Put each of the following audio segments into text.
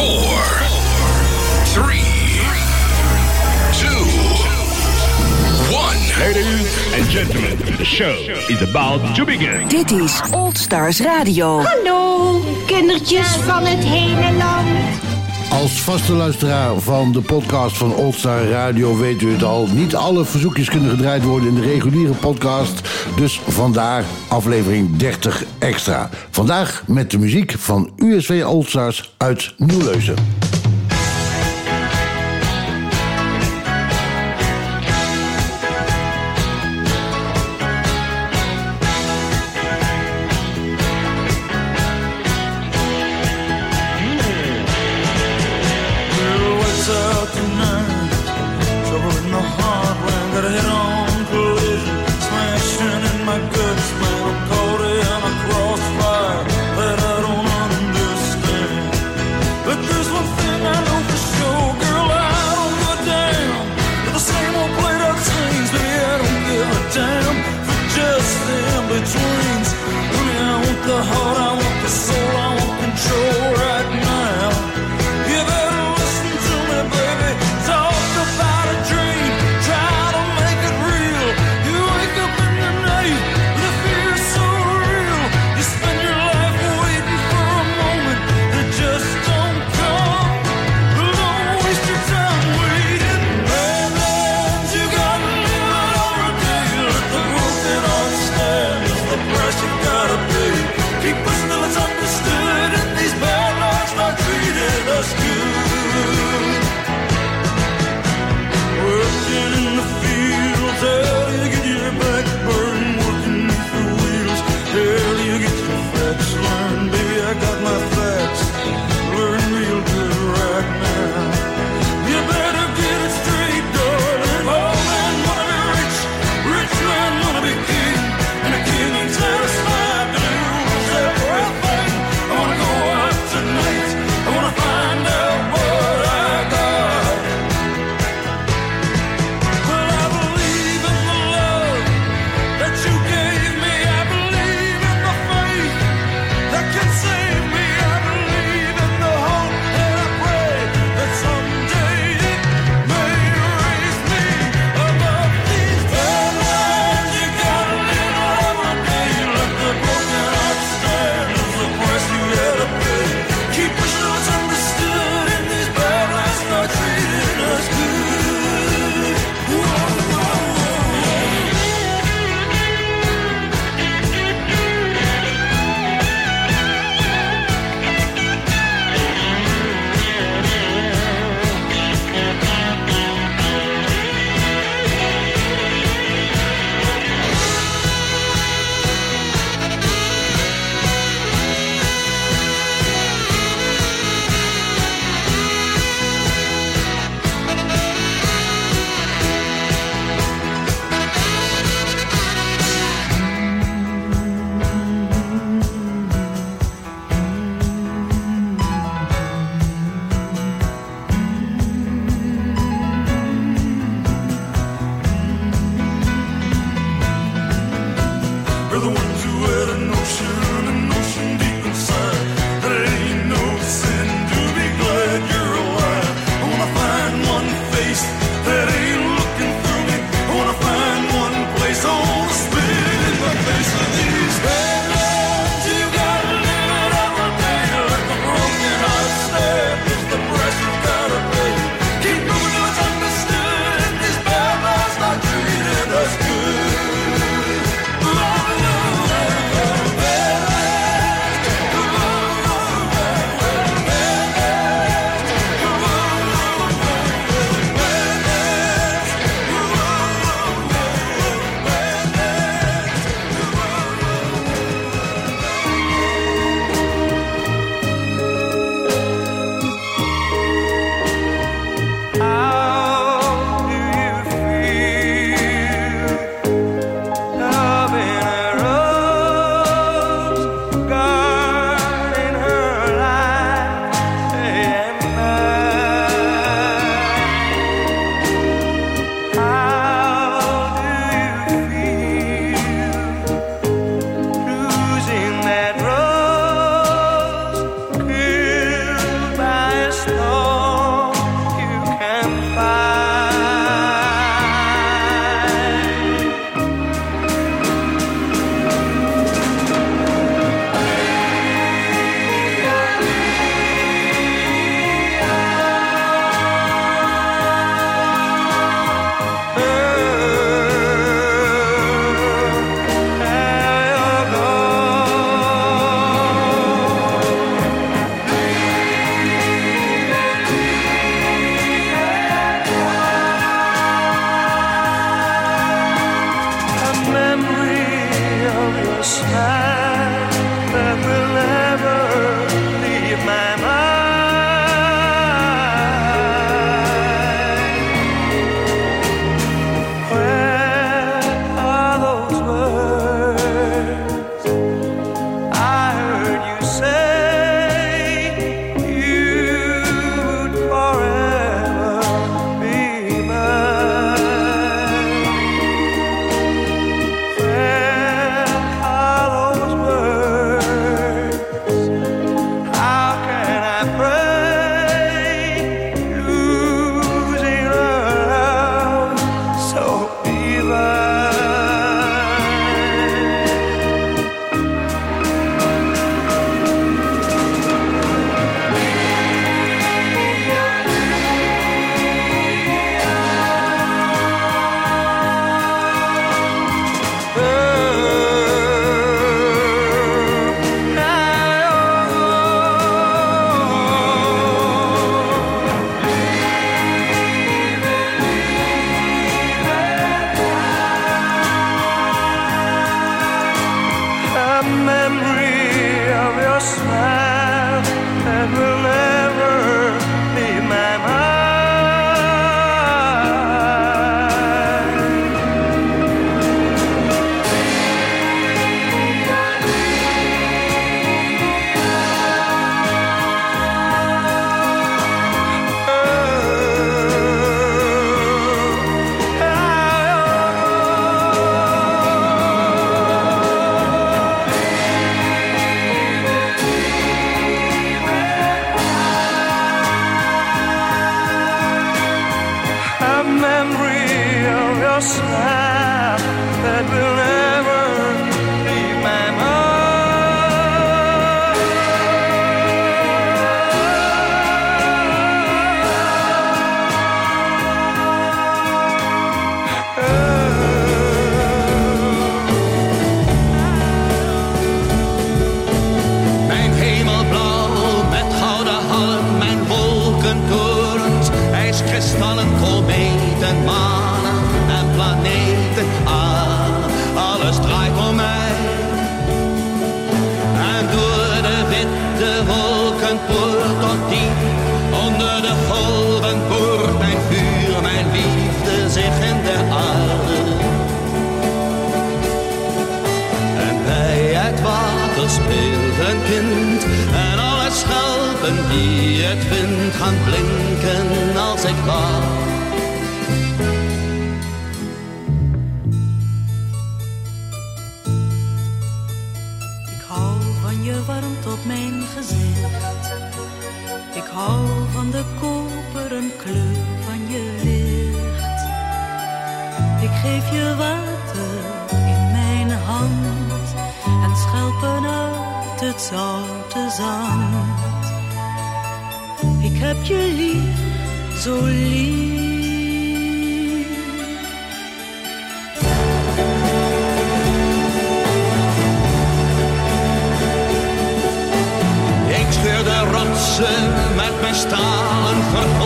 4, 3, 2, 1. Ladies and gentlemen, the show is about to begin. Dit is Old Stars Radio. Hallo, kindertjes van het hele land. Als vaste luisteraar van de podcast van Oldstar Radio weet u het al. Niet alle verzoekjes kunnen gedraaid worden in de reguliere podcast. Dus vandaar aflevering 30 extra. Vandaag met de muziek van USV Oldstars uit Nieuwleuzen. and. zo lief. Ik scheur de rotsen met mijn stalen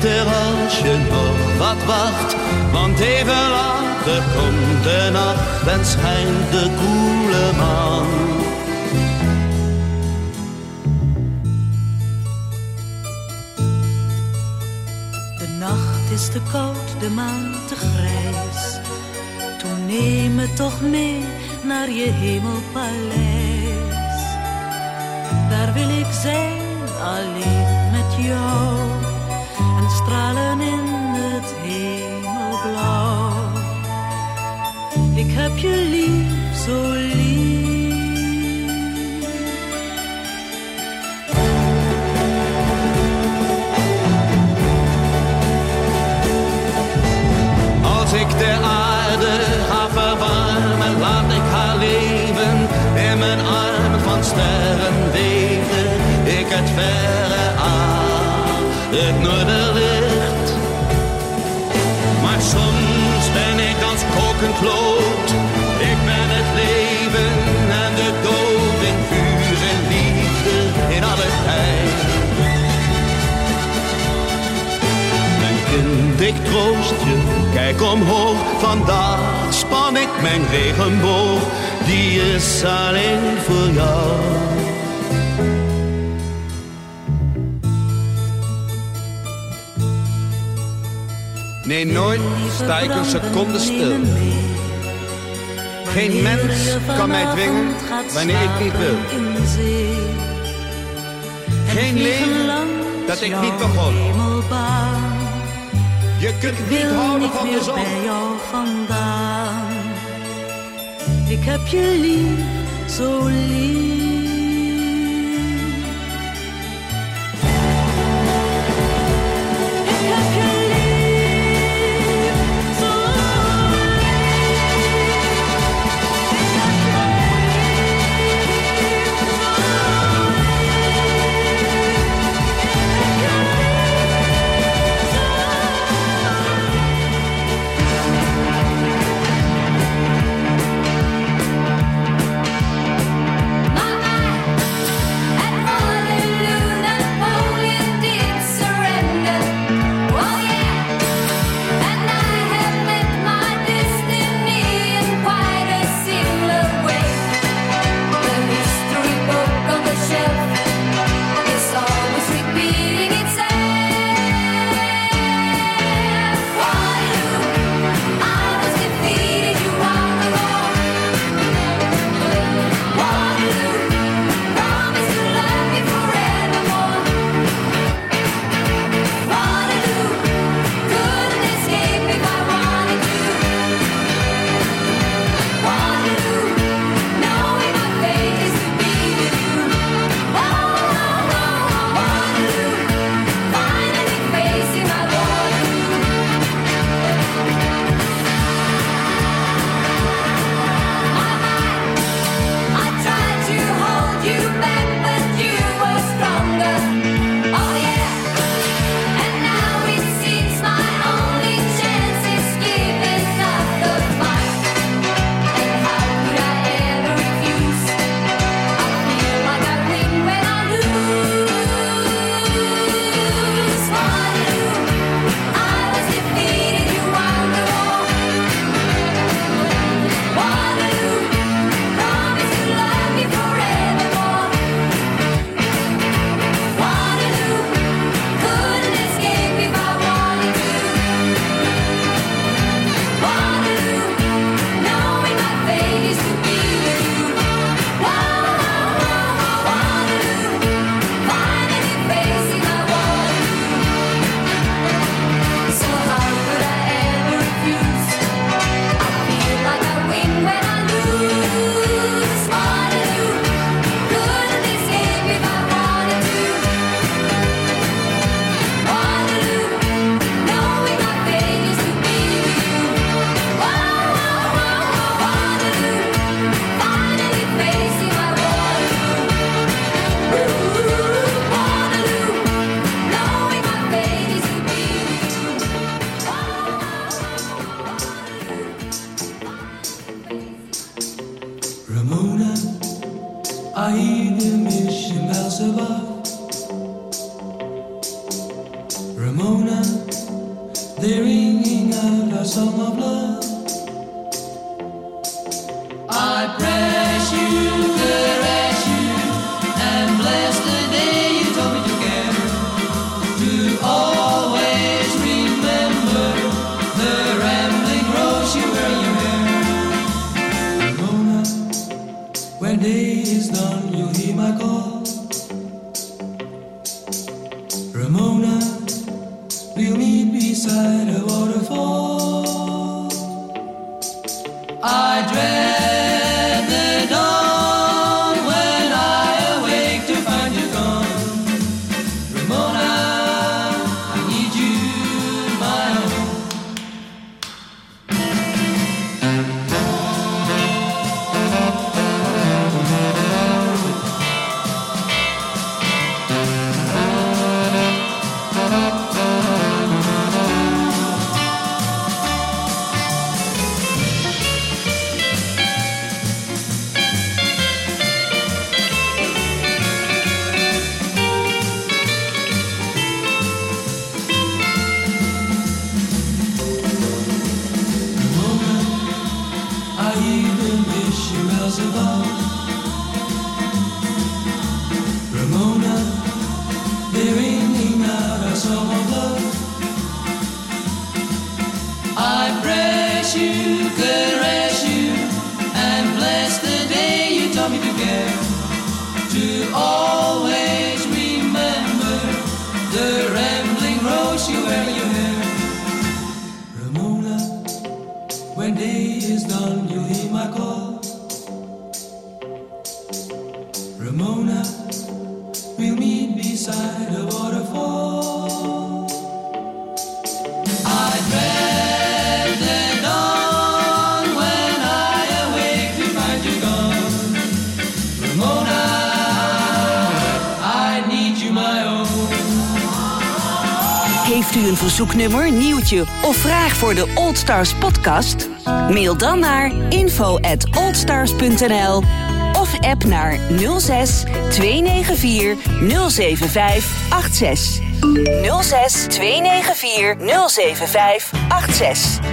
beter als je nog wat wacht. Want even later komt de nacht en schijnt de koele maan. is te koud, de maan te grijs. Toen neem me toch mee naar je hemelpaleis. Daar wil ik zijn, alleen met jou stralen in het hemelblauw. Ik heb je lief, zo lief. Als ik de aarde ga verwarmen, laat ik haar leven. In mijn armen van sterren weven, ik het ver Ik ben het leven en de dood in vuur en liefde in alle tijd. Mijn kind, ik troost je, kijk omhoog. Vandaag span ik mijn regenboog, die is alleen voor jou. Nee, nooit sta ik een seconde stil. Geen mens kan mij dwingen wanneer ik niet wil. Geen leven dat ik niet begon. Je kunt niet houden van de zon. Ik heb je lief, zo lief. beside a waterfall. I dread the dawn when I awake to find you gone. Ramona, I need you my own. Heeft u een verzoeknummer, nieuwtje of vraag voor de Old Stars podcast? Mail dan naar info@oldstars.nl of app naar 06 294 075 86. 06 294 075 86.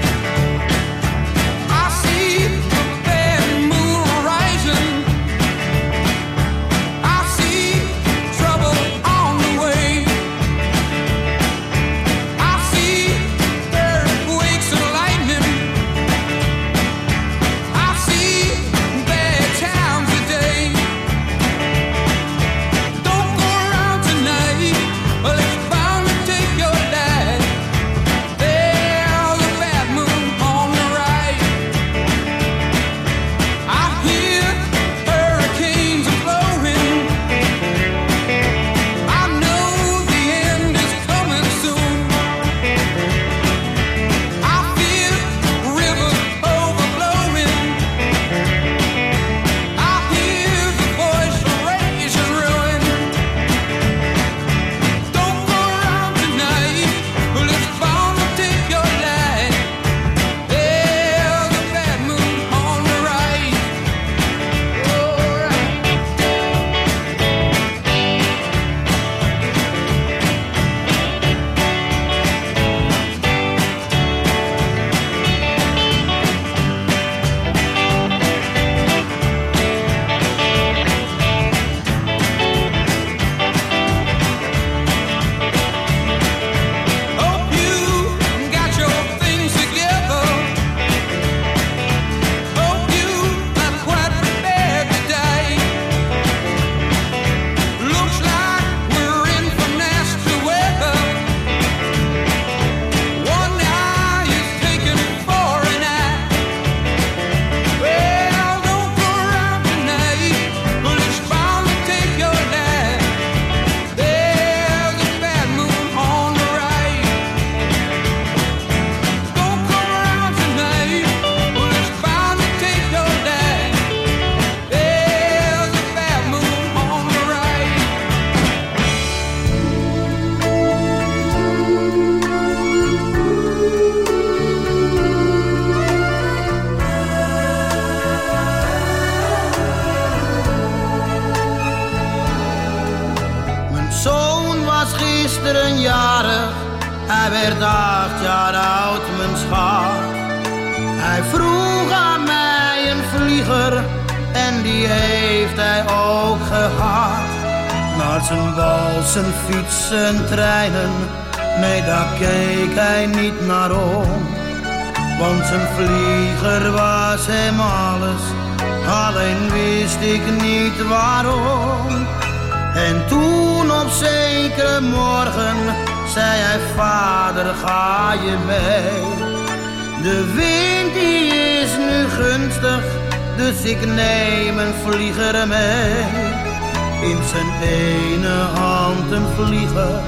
in zijn ene hand een vlieger.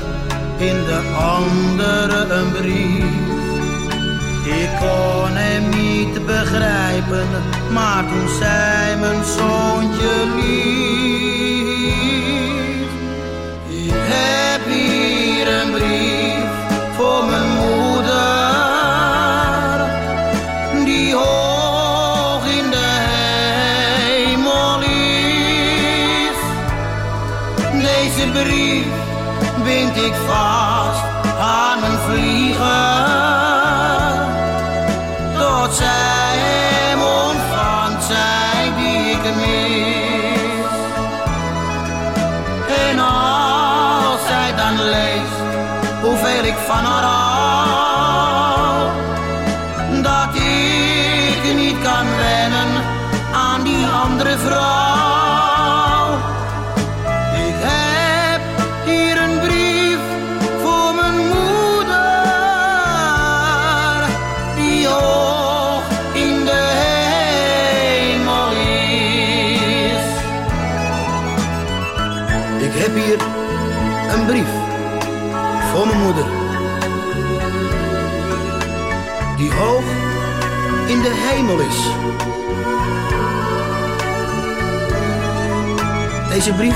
Deze brief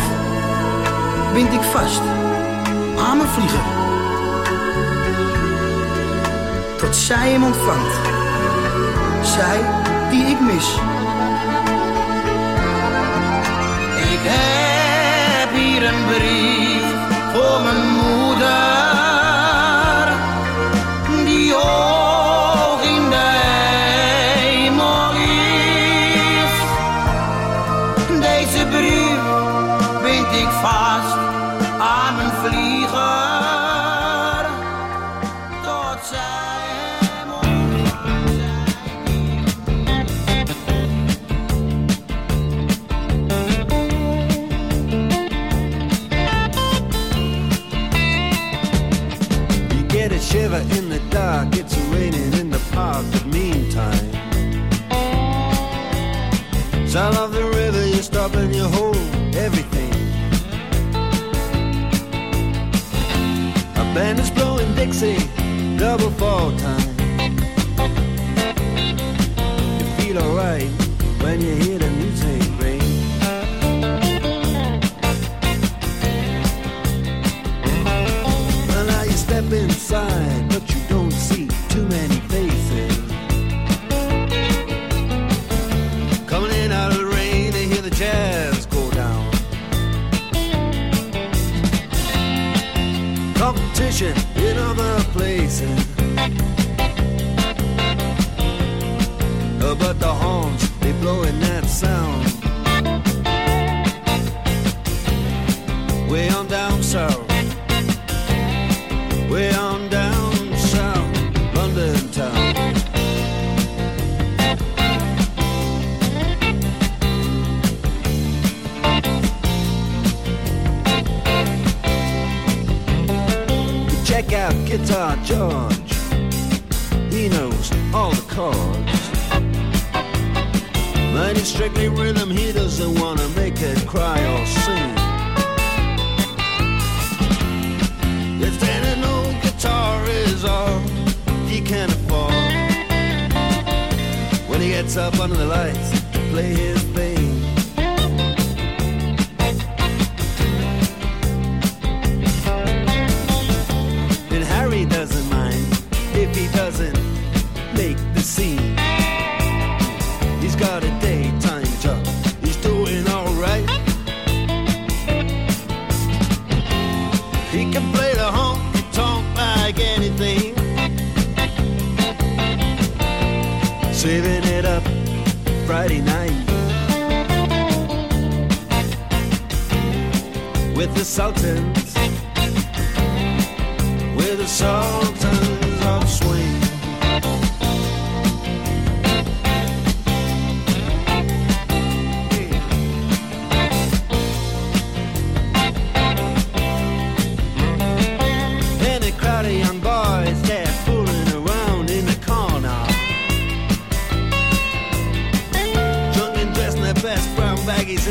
bind ik vast aan mijn vlieger. Tot zij hem ontvangt. Zij die ik mis. Ik heb hier een brief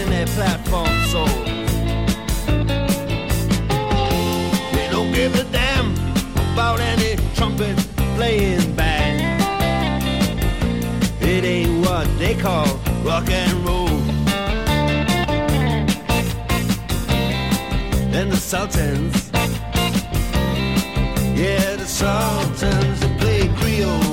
in their platform soul. They don't give a damn about any trumpet playing band. It ain't what they call rock and roll. And the Sultans, yeah, the Sultans, they play Creole.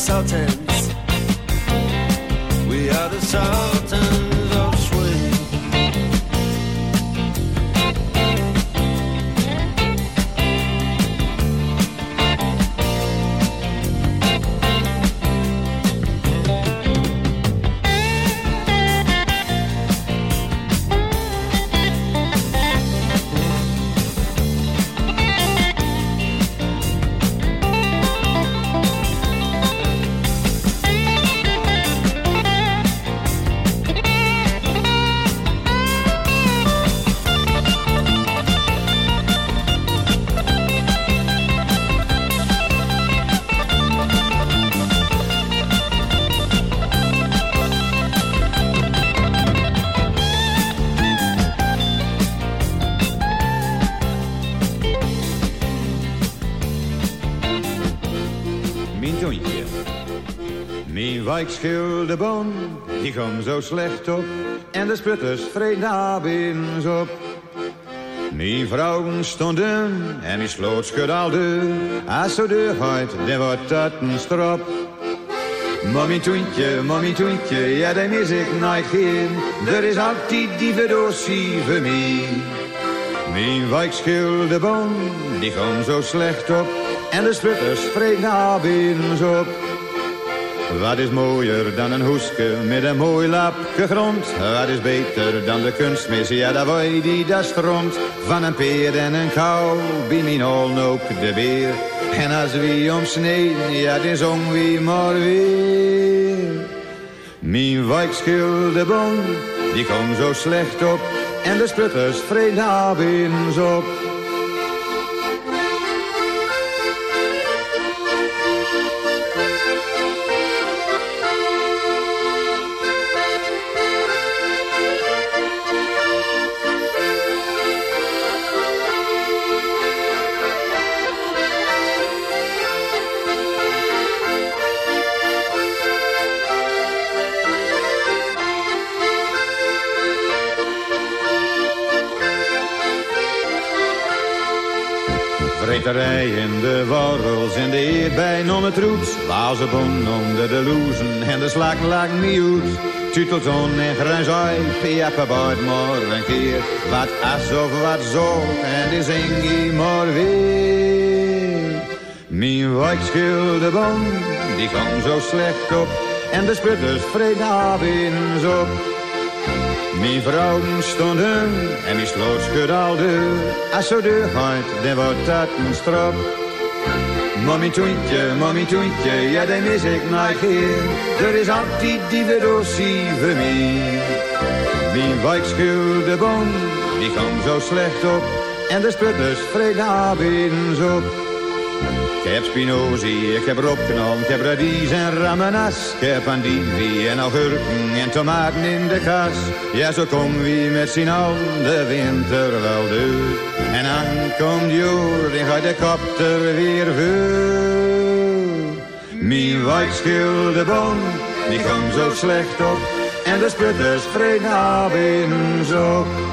We Mijn wijkschilderbon, die kwam zo slecht op. En de sputters daar binnen op. Mijn vrouwen stonden en die sloot schud al deur. Als zo deur gaat, dan een strop. Mommy toentje, mommy toentje, ja, daar mis ik nooit geen. Er is altijd die verdosie voor mij. Mijn die kwam zo slecht op. En de sputters daar binnen op. Wat is mooier dan een hoeske met een mooi lapje grond? Wat is beter dan de kunstmis? Ja, daar die daar stroomt. Van een peer en een kou, bij mijn ook de beer. En als wie omsneden, ja, dan zong wie maar weer. Mijn wijkschilderbon, die komt zo slecht op. En de sputters vreden binnen op. Vreterij in de worrels en de eerbijn om het roet. Wazenbon onder de loezen en de slaken niet uit. Tutelton en gruinzoi, piappen baard maar een keer. Wat as of wat zo, en die zing maar weer. Mijn wijkschildebon, die kwam zo slecht op. En de sputters vreden avonds op. Mijn vrouwen stonden en die sloot schud al deur. Als zo deur gaat, dan wordt dat een strop. Mommy toentje, mommy toentje, ja, die mis ik nooit keer. Er is altijd die verdosie voor mij. Mijn wijkschildebon, die kwam zo slecht op. En de sputters vreden avonds op. Ik heb spinozie, ik heb roopknol, ik heb radies en ramenas. Ik heb andivie en augurken en tomaten in de kas. Ja, zo kom wie met z'n allen de winter wel door. En dan komt joer, dan gaat de kopter weer vuur. Mijn wijkschildebon, die komt zo slecht op. En de sputters vreden avonds op.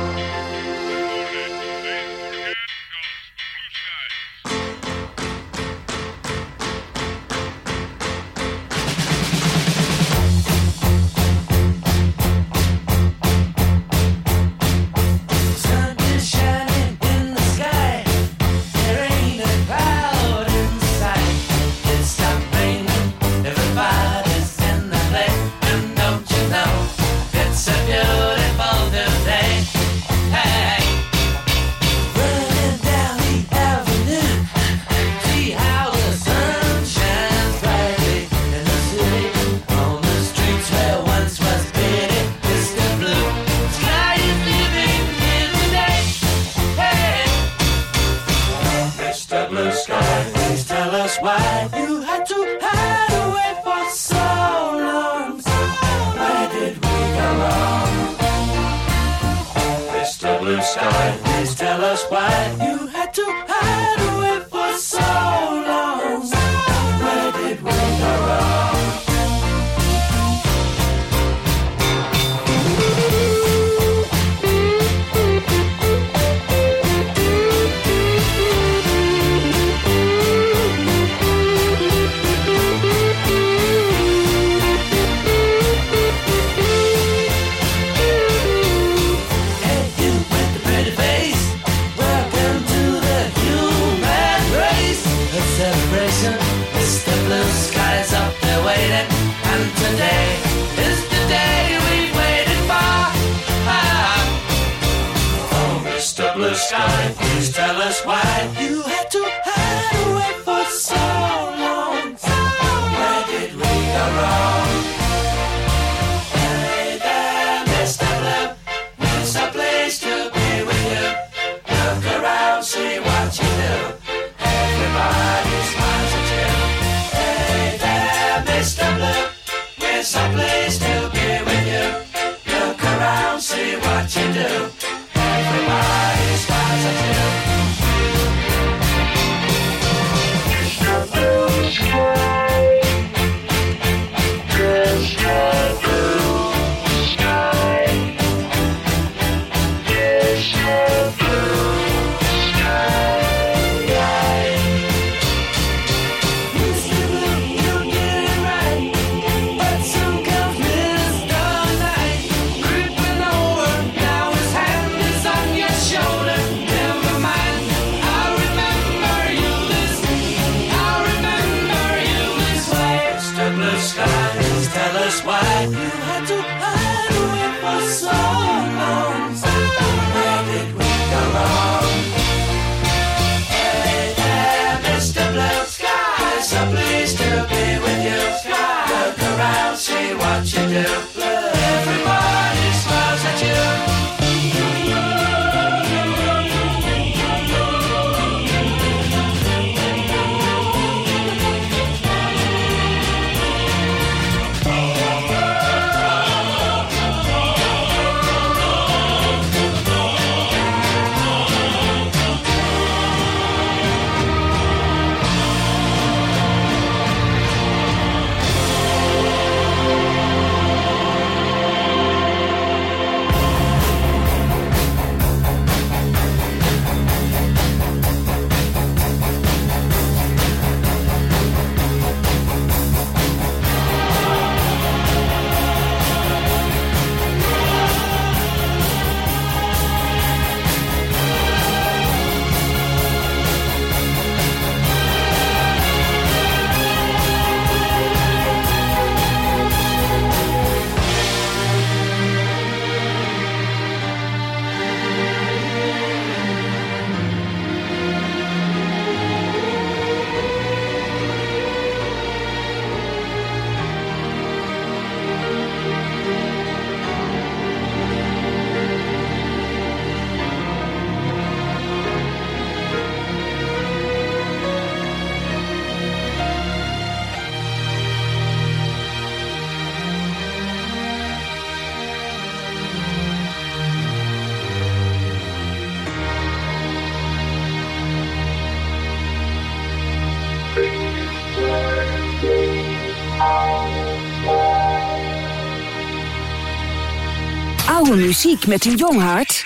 Oude muziek met een jong hart.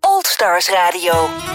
Old Stars Radio.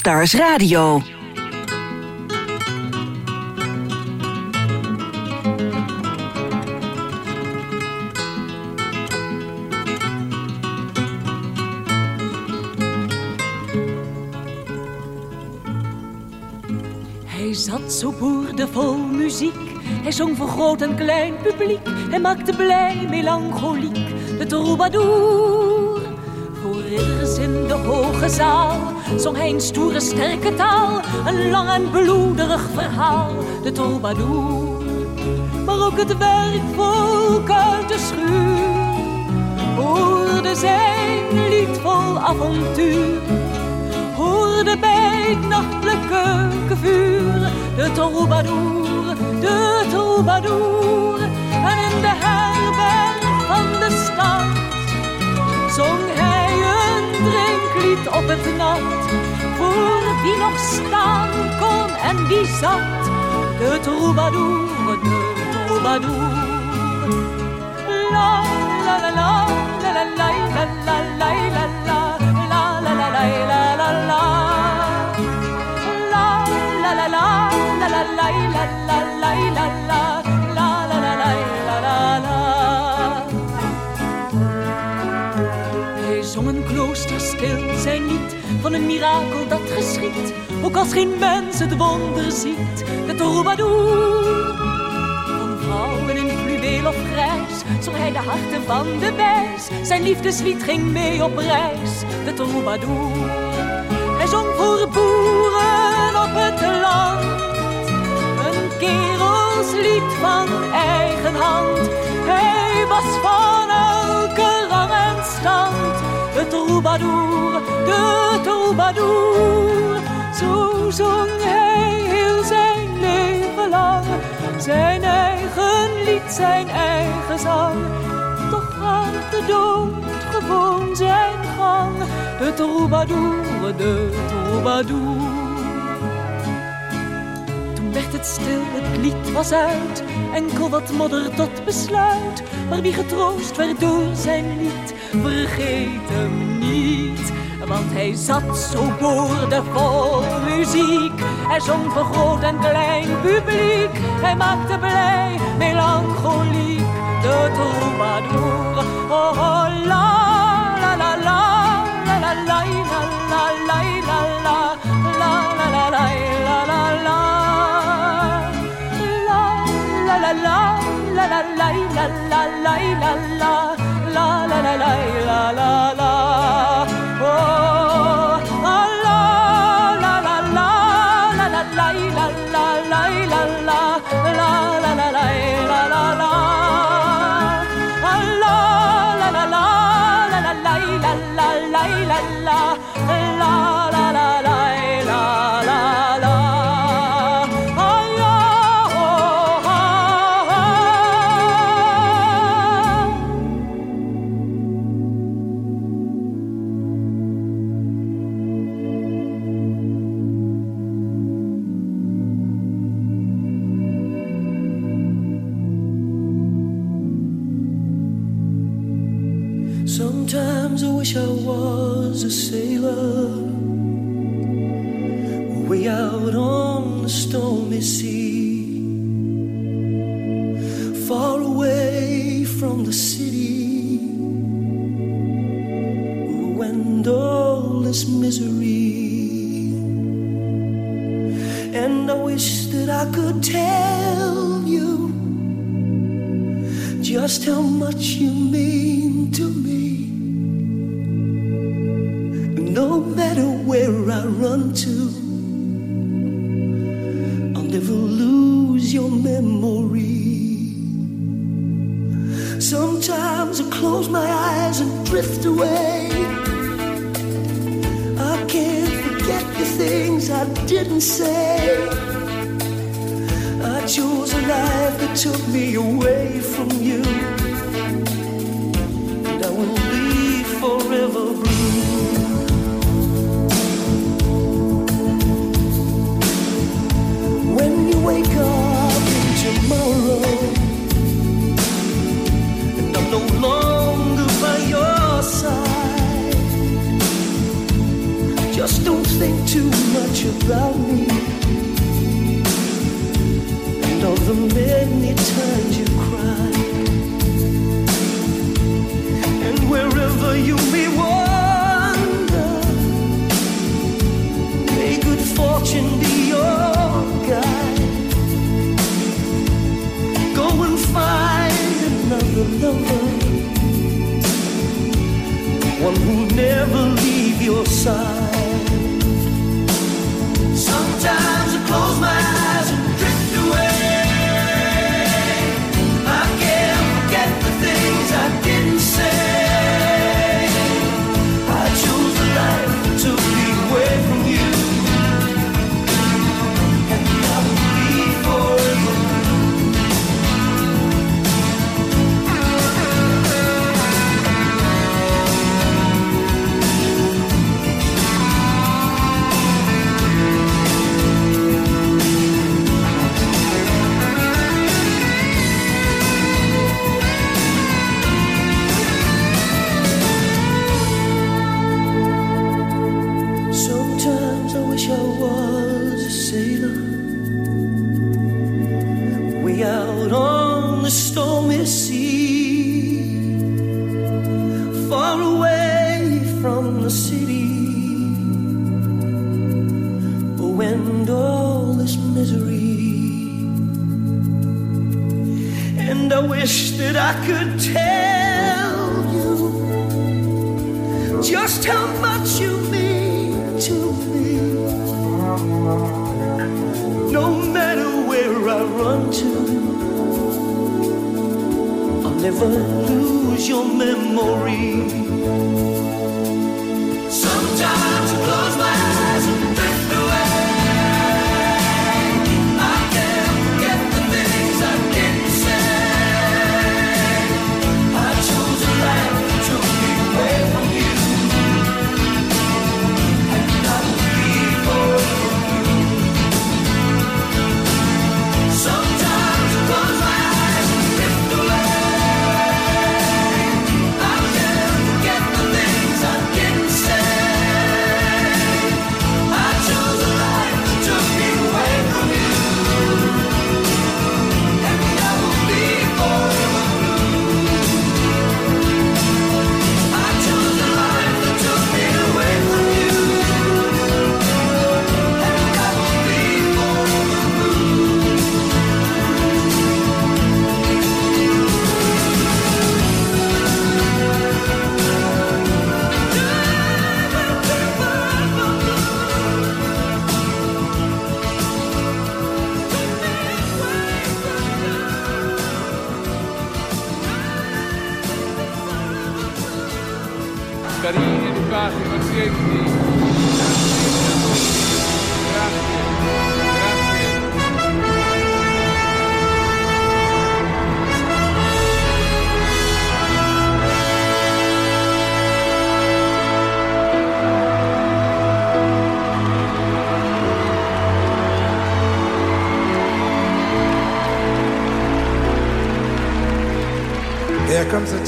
Stars Radio. Hij zat zo boerdevol muziek. Hij zong voor groot en klein publiek. Hij maakte blij, melancholiek, de troubadour. Voor ridders in de hoge zaal zong hij een stoere, sterke taal. Een lang en bloederig verhaal, de troubadour. Maar ook het werkvolk uit de schuur hoorde zijn lied vol avontuur hoorde bij het nachtelijke vuur de troubadour, de troubadour. Op het nat. Voor wie nog staan kon en wie zat, de troubadour, de troubadour. La la la la la la la la la la la la la la la la la la La la la la la la la la la la van een mirakel dat geschiet. Ook als geen mens het wonder ziet, de troubadour. Van vrouwen in fluweel of grijs zong hij de harten van de wijs. Zijn liefdeslied ging mee op reis, de troubadour. Hij zong voor boeren op het land. Een kerelslied van eigen hand. Hij was van elke rang en stand. Troubadour, de troubadour. Zo zong hij heel zijn leven lang. Zijn eigen lied, zijn eigen zang. Toch gaat de dood gewoon zijn gang. De troubadour, de troubadour. Werd het stil, het lied was uit. Enkel wat modder tot besluit. Maar wie getroost werd door zijn lied, vergeet hem niet. Want hij zat zo boordevol muziek. Hij zong voor groot en klein publiek. Hij maakte blij, melancholiek, de troubadour. Oh, oh la, la, la, la, la, la, la, la, la, la, la, la, la, la, la, la, la, la. La, la, la, la, la, la. Much you mean to me. No matter where I run to, I'll never lose your memory. Sometimes I close my eyes and drift away. I can't forget the things I didn't say. I chose a life that took me away about me and all the many times you cried. And wherever you may wander, may good fortune be yours. another lover, one who'll never leave your side. never lose your memory. Sometimes I close my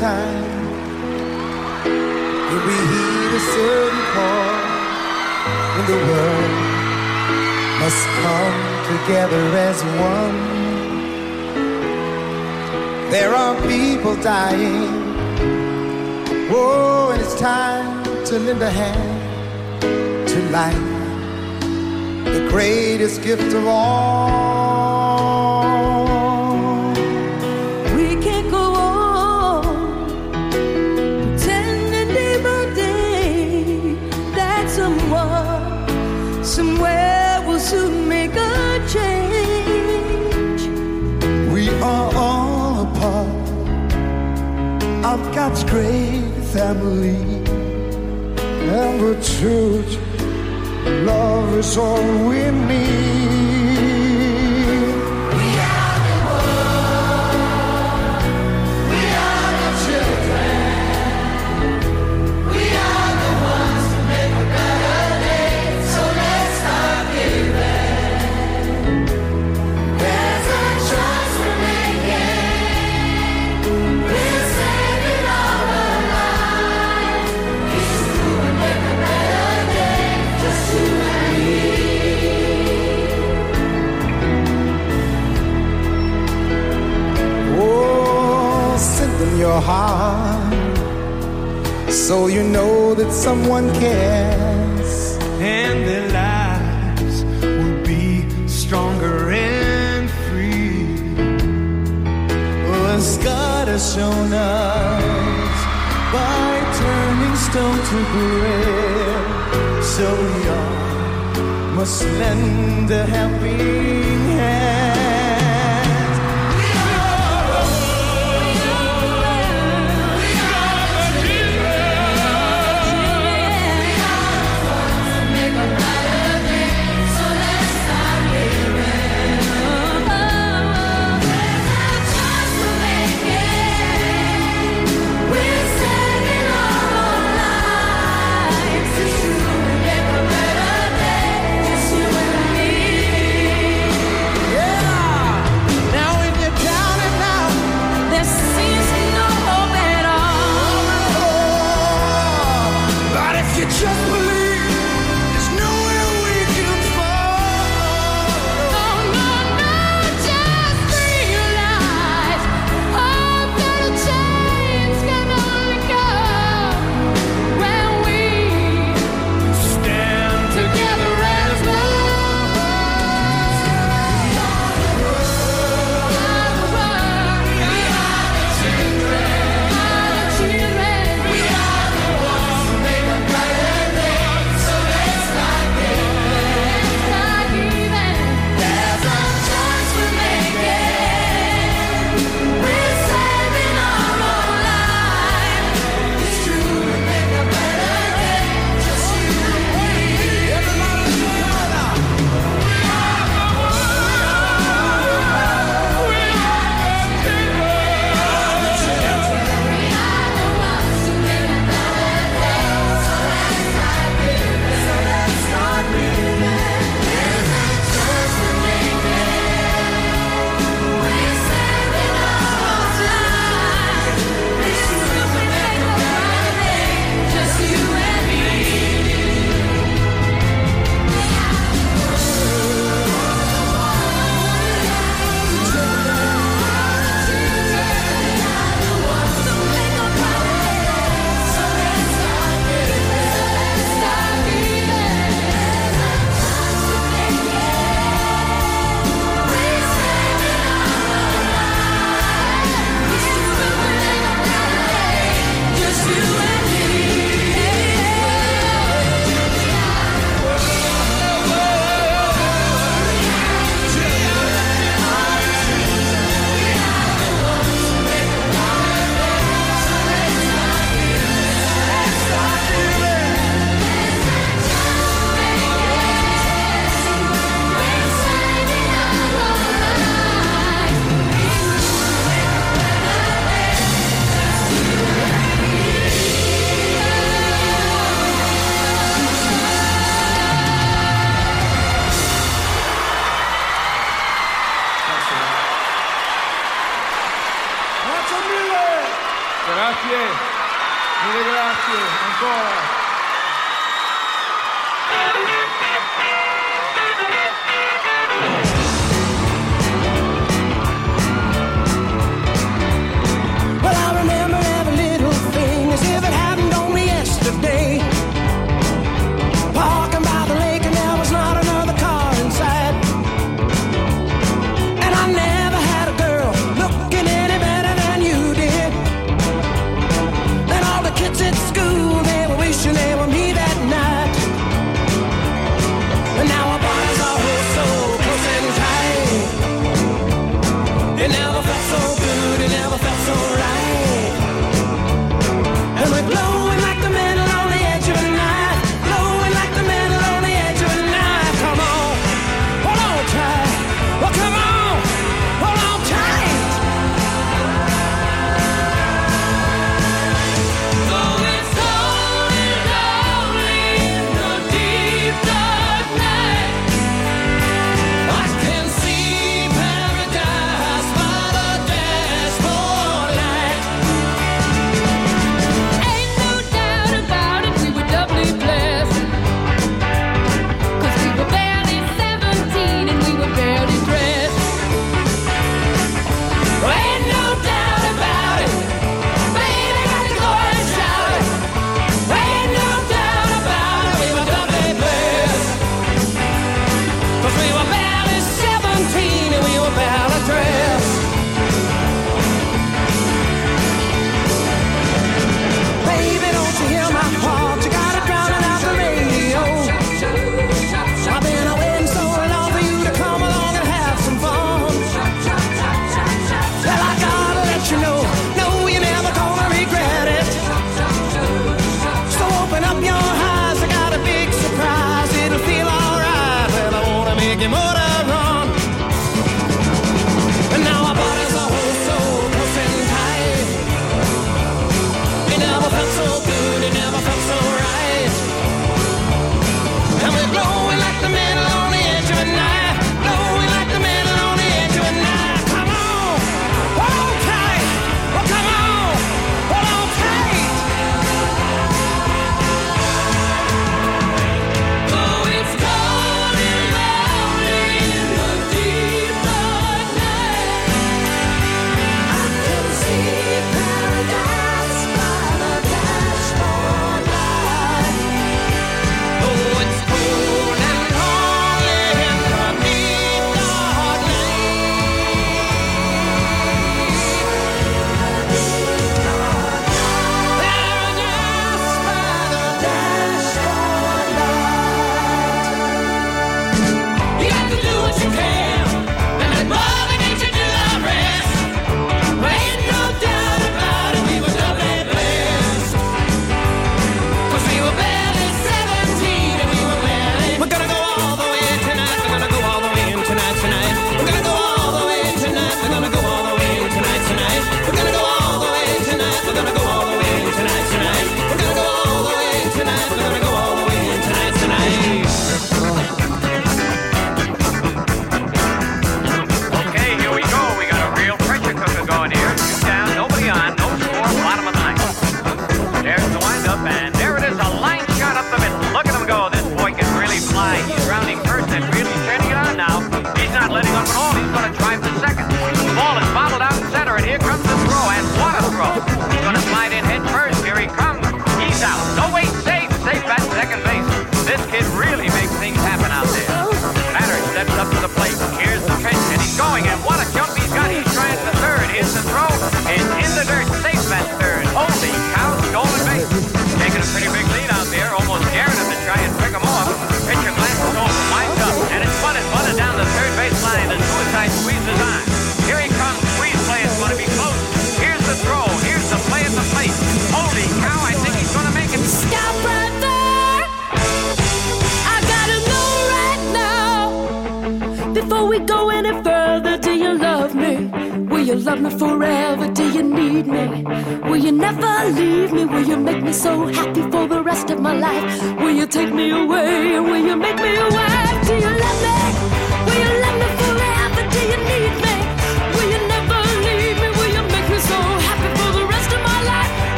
time will we hear a certain call when the world must come together as one. There are people dying. Oh, and it's time to lend a hand to life, the greatest gift of all. God's great family. And the truth, love is all we need. heart so you know that someone cares and their lives will be stronger and free. As God has shown us by turning stone to bread, so we all must lend a helping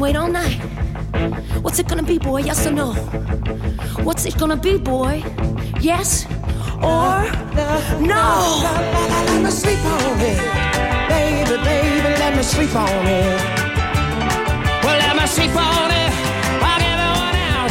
and wait all night. What's it gonna be, boy? Yes or no? What's it gonna be, boy? Yes or no? Let me sleep on it, baby, baby. Let me sleep on it. Well, let me sleep on it. I'll give it one hour,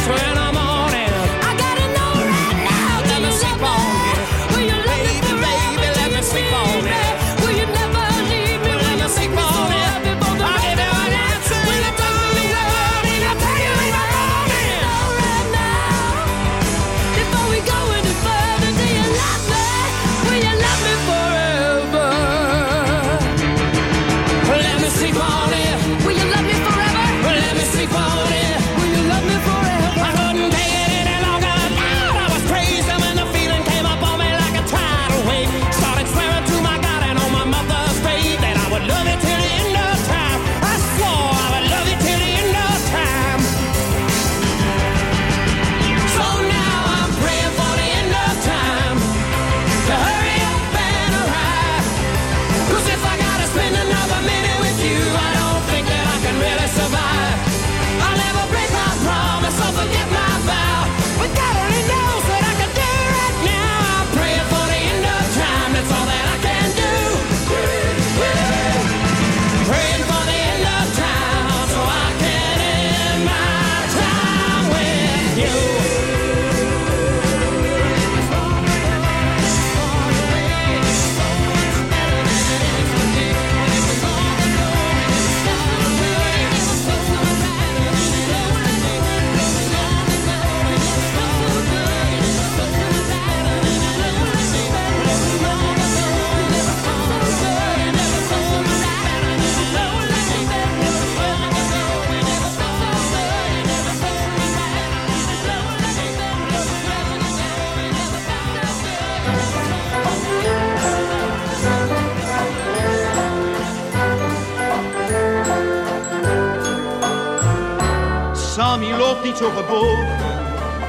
zo gebogen?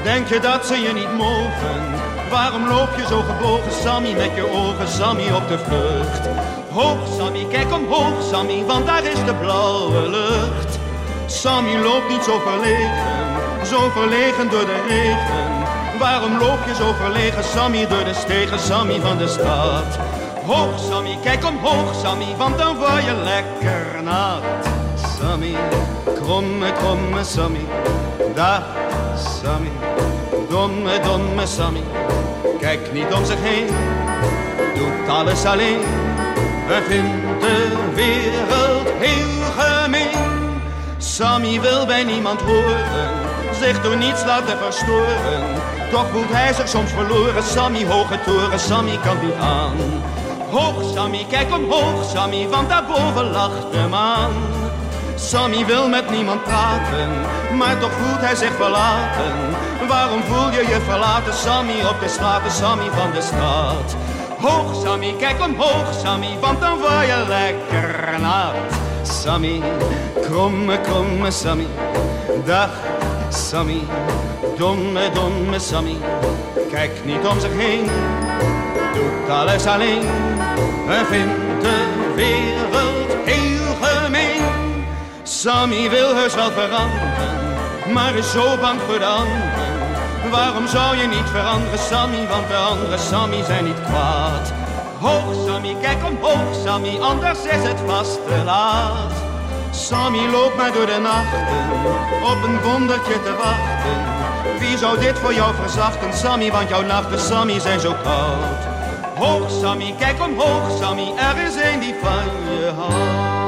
Denk je dat ze je niet mogen? Waarom loop je zo gebogen, Sammy, met je ogen, Sammy, op de vlucht? Hoog, Sammy, kijk omhoog, Sammy, want daar is de blauwe lucht. Sammy loopt niet zo verlegen, zo verlegen door de regen. Waarom loop je zo verlegen, Sammy, door de stegen, Sammy van de stad? Hoog, Sammy, kijk omhoog, Sammy, want dan word je lekker nat. Sammy, kromme, kromme Sammy dag Sammy, domme, domme Sammy. Kijk niet om zich heen, doet alles alleen. Hij vindt de wereld heel gemeen. Sammy wil bij niemand horen, zich door niets laten verstoren. Toch voelt hij zich soms verloren, Sammy hoge toren, Sammy kan niet aan. Hoog Sammy, kijk omhoog Sammy, want daarboven lacht de maan. Sammy wil met niemand praten, maar toch voelt hij zich verlaten. Waarom voel je je verlaten, Sammy, op de straten, Sammy van de straat? Hoog Sammy, kijk omhoog Sammy, want dan word je lekker nat. Sammy, kromme, kromme Sammy, dag Sammy, domme, domme Sammy. Kijk niet om zich heen, doet alles alleen. Hij vindt de wereld. Sammy wil heus wel veranderen, maar is zo bang voor de anderen. Waarom zou je niet veranderen, Sammy? Want de andere Sammy zijn niet kwaad. Hoog Sammy, kijk omhoog Sammy, anders is het vast te laat. Sammy loopt maar door de nachten, op een wondertje te wachten. Wie zou dit voor jou verzachten, Sammy? Want jouw nachten, Sammy, zijn zo koud. Hoog Sammy, kijk omhoog Sammy, er is een die van je houdt.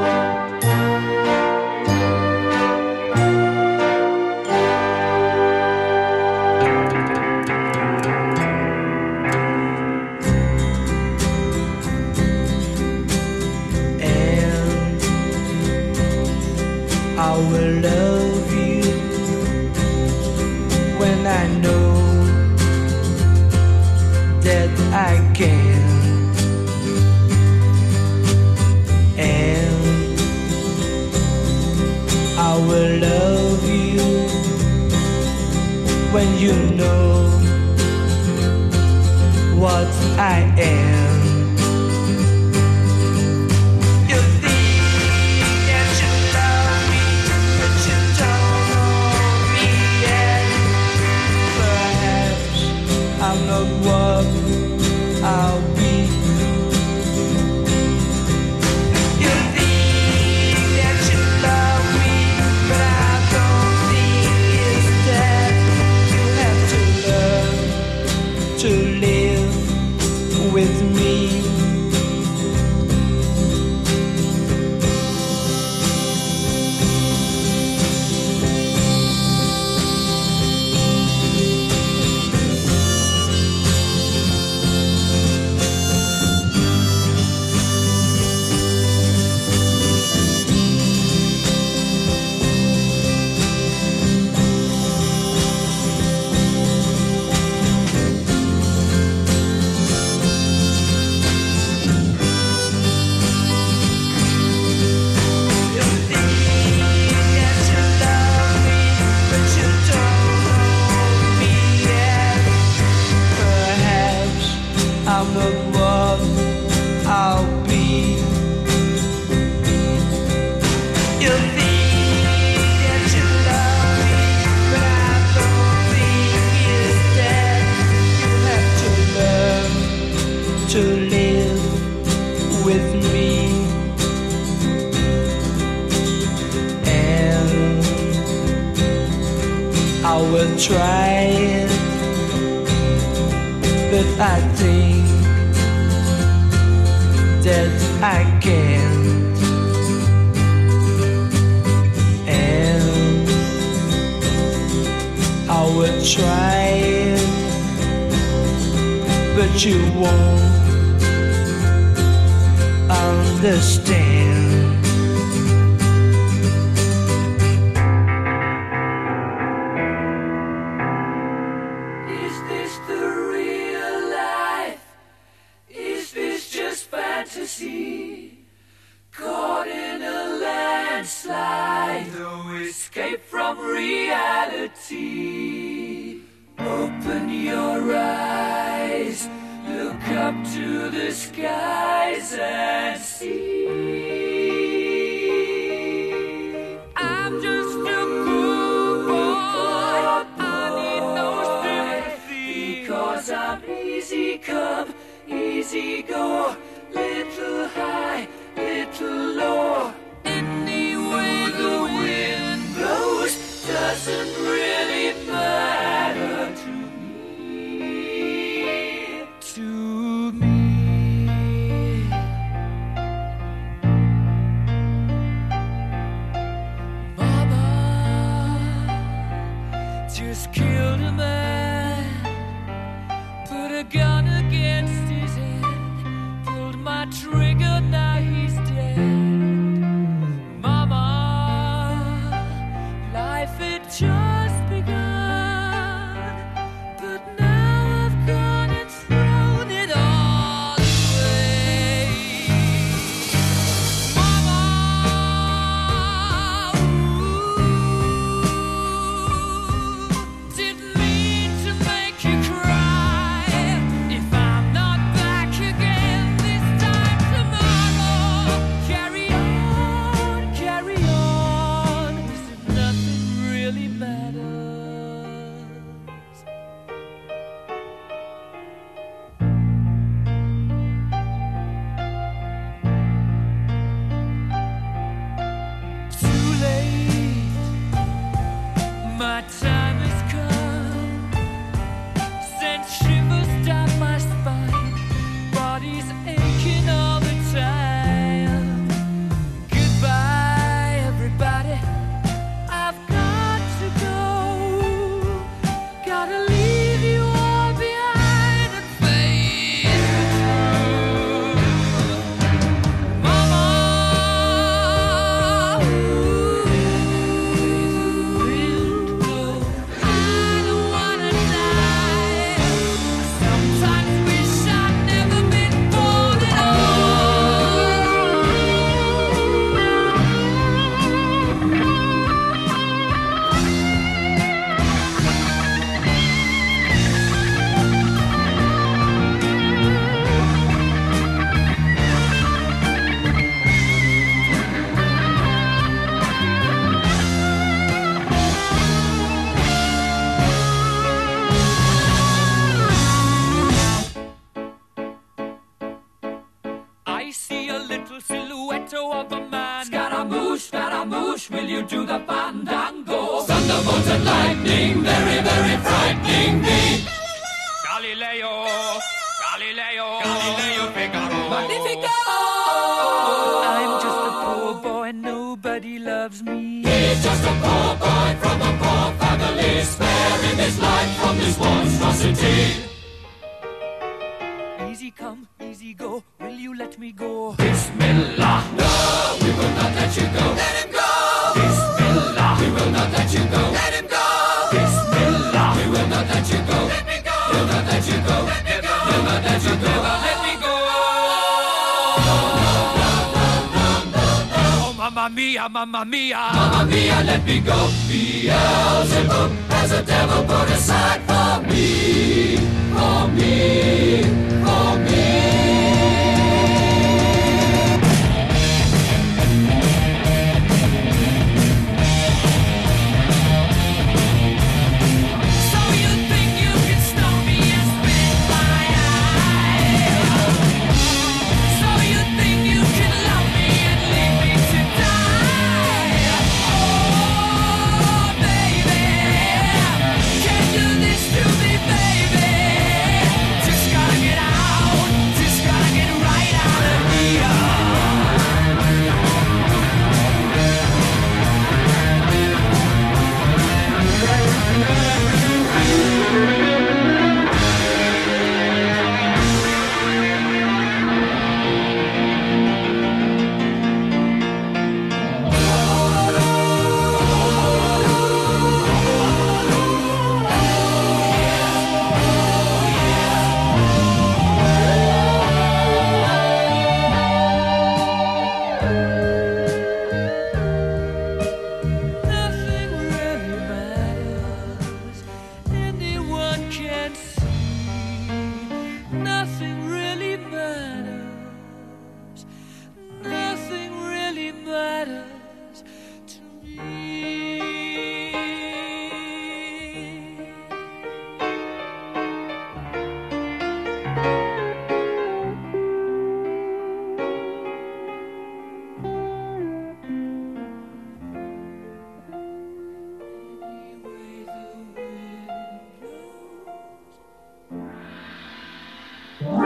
Wow.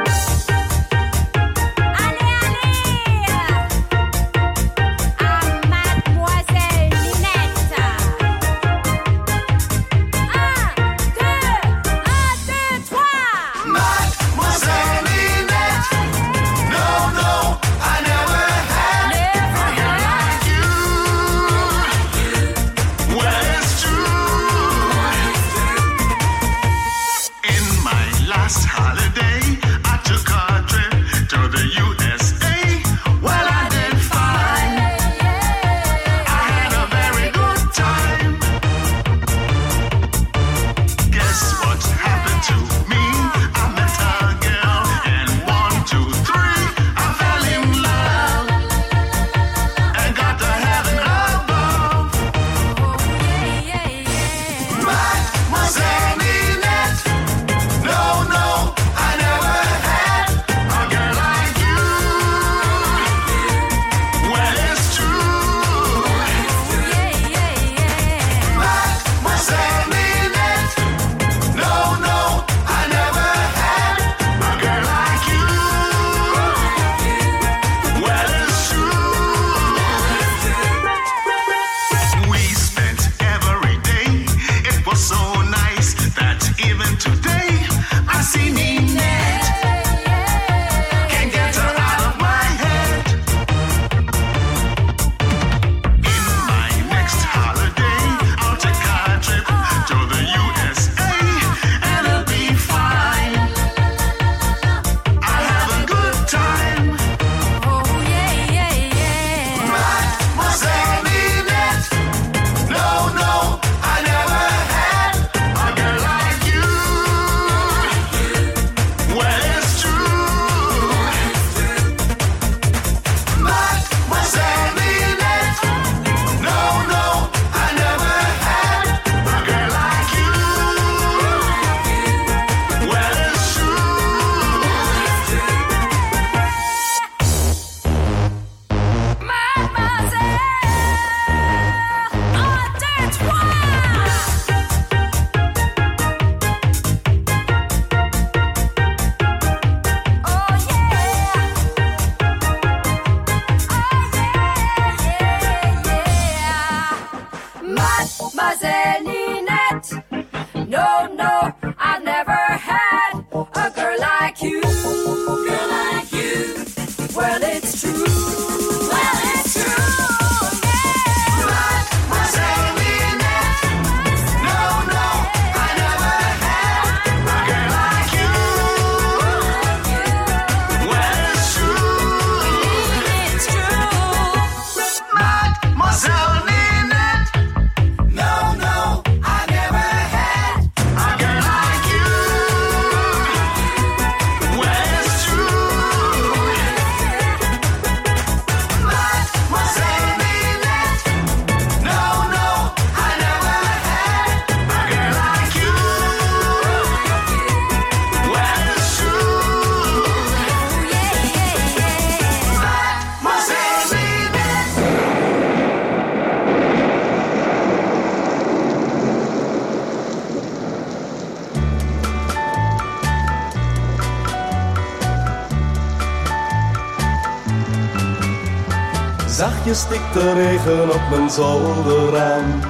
De regen op mijn zolderraam.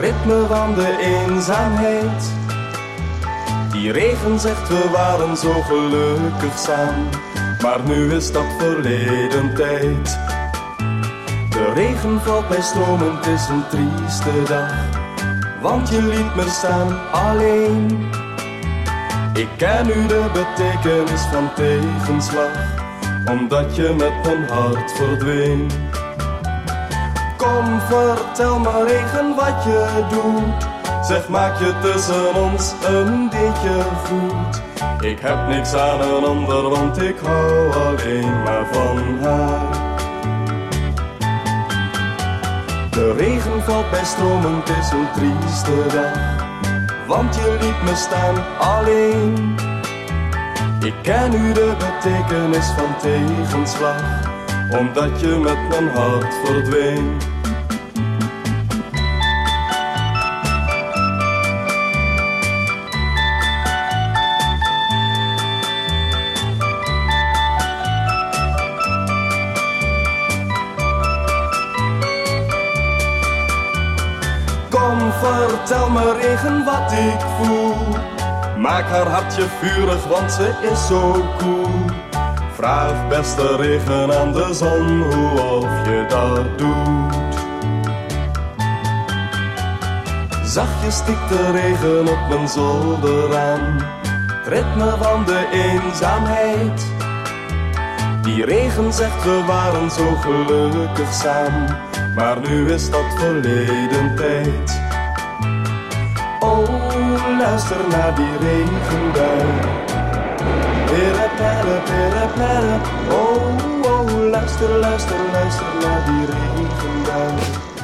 Ritme van de eenzaamheid. Die regen zegt we waren zo gelukkig samen. Maar nu is dat verleden tijd. De regen valt bij stromen, is een trieste dag. Want je liet me staan alleen. Ik ken nu de betekenis van tegenslag, omdat je met mijn hart verdween. Kom, vertel me regen wat je doet. Zeg, maak je tussen ons een beetje goed. Ik heb niks aan een ander, want ik hou alleen maar van haar. De regen valt bij stromen, is een trieste dag. Want je liet me staan alleen. Ik ken nu de betekenis van tegenslag, omdat je met mijn hart verdween. Kom, vertel me regen wat ik voel. Maak haar hartje vurig, want ze is zo cool. Vraag beste regen aan de zon hoe of je dat doet. Zachtjes stikt de regen op mijn zolderraam. Het ritme van de eenzaamheid. Die regen zegt we waren zo gelukkig samen. Maar nu is dat verleden tijd. Oh, luister naar die regenbui. Pere, pere, pere. Oh, oh, luister, luister, luister naar die regenbui.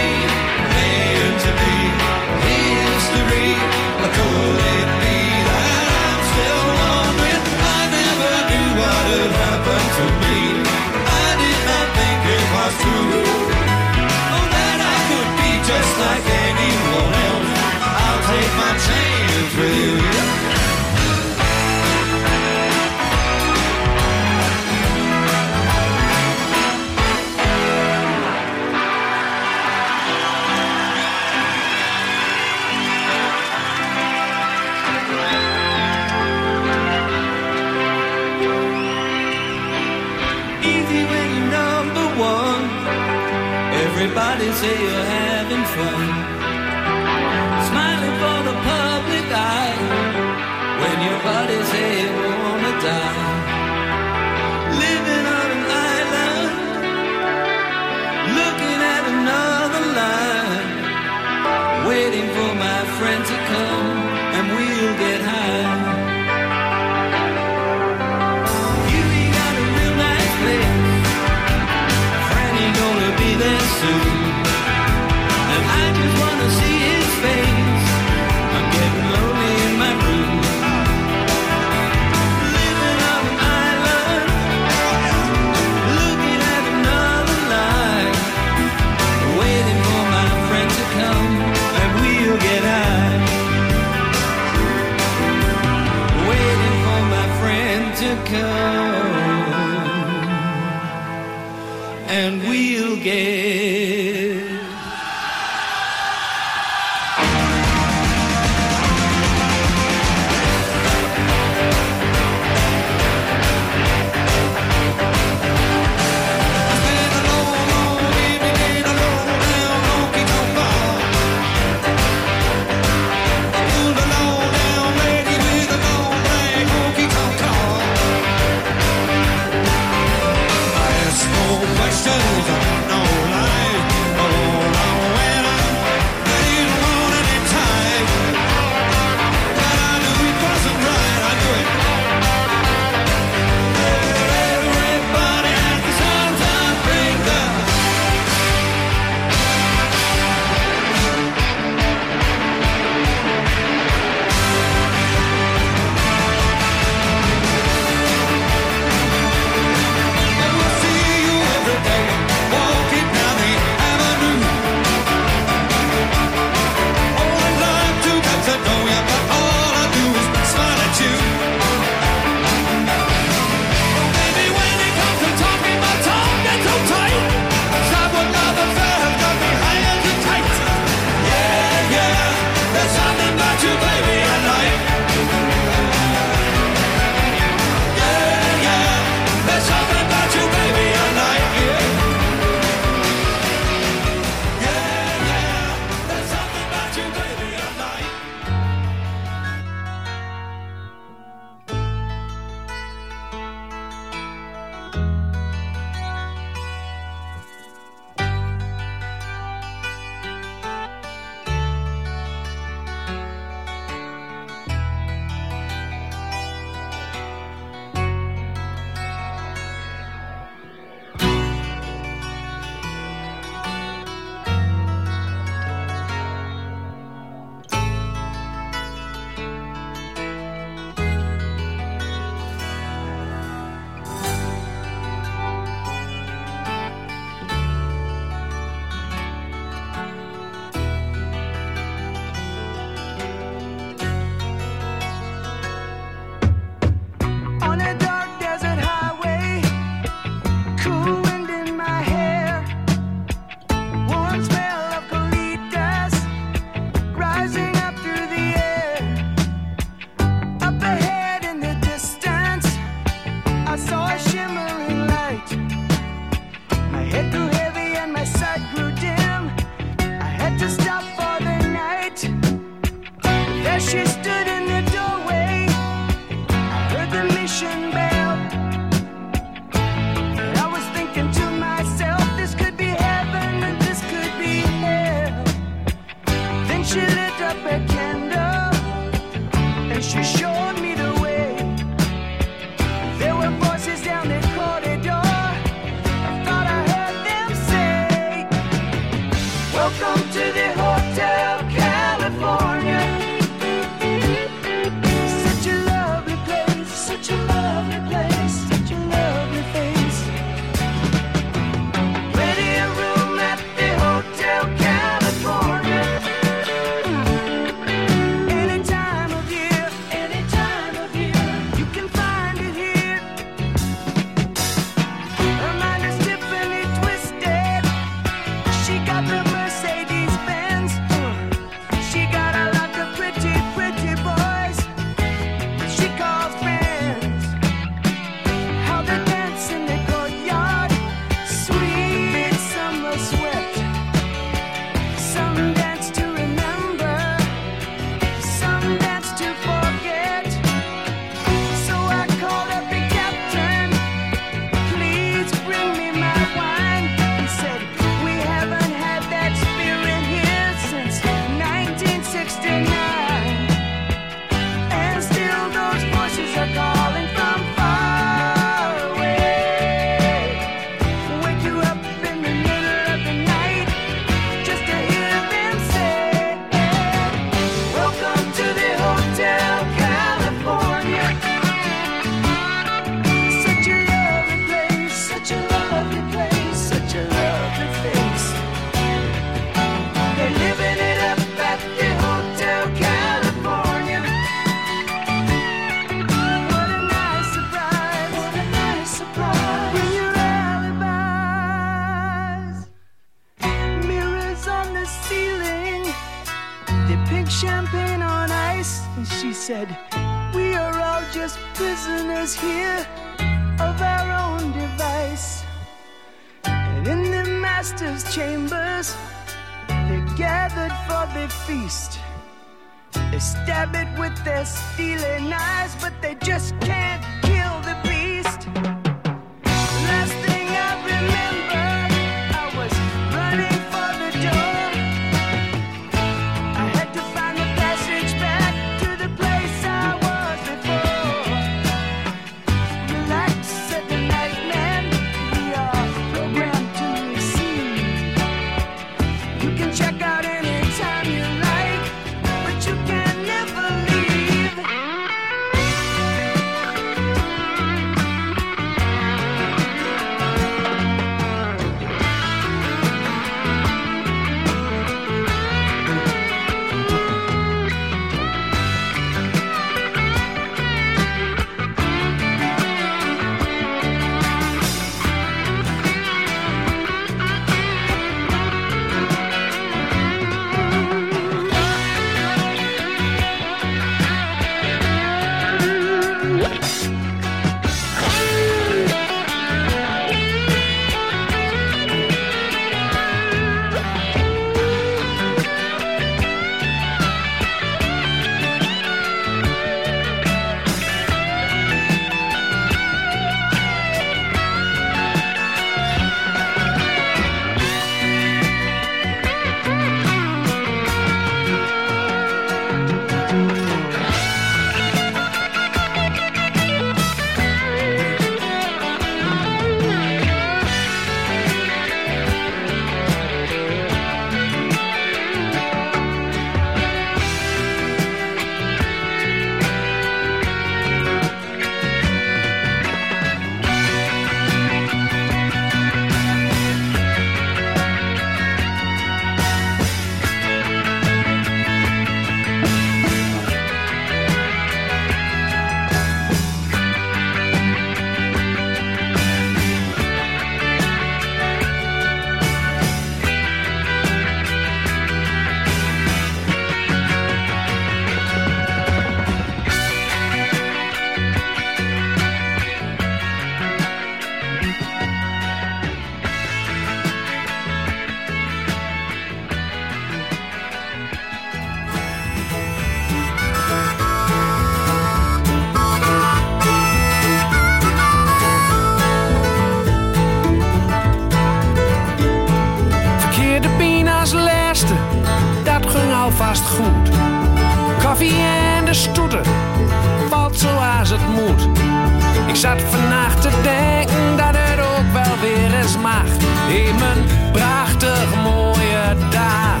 Zat vannacht te denken dat het ook wel weer eens mag. In mijn prachtig mooie dag.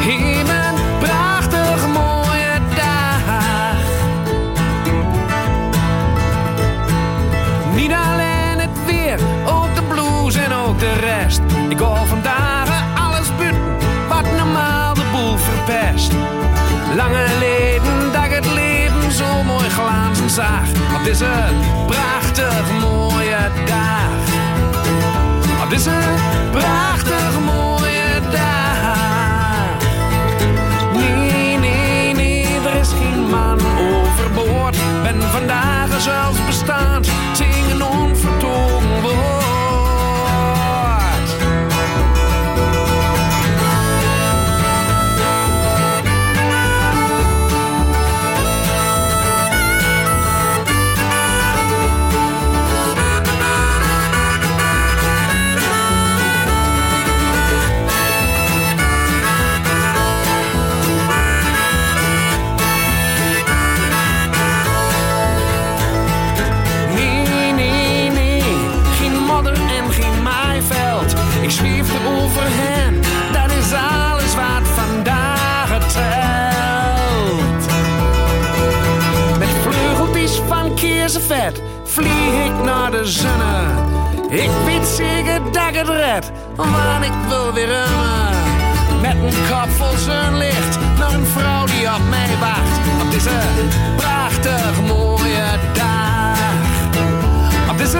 In mijn prachtig mooie dag. Niet alleen het weer, ook de blues en ook de rest. Ik hoor vandaag alles buiten, wat normaal de boel verpest. Lange leden dat ik het leven zo mooi glazen zag. Op ik weet zeker dat ik het red, want ik wil weer remmen. Met een kop vol zonlicht naar een vrouw die op mij wacht. Op deze prachtig mooie dag. Op deze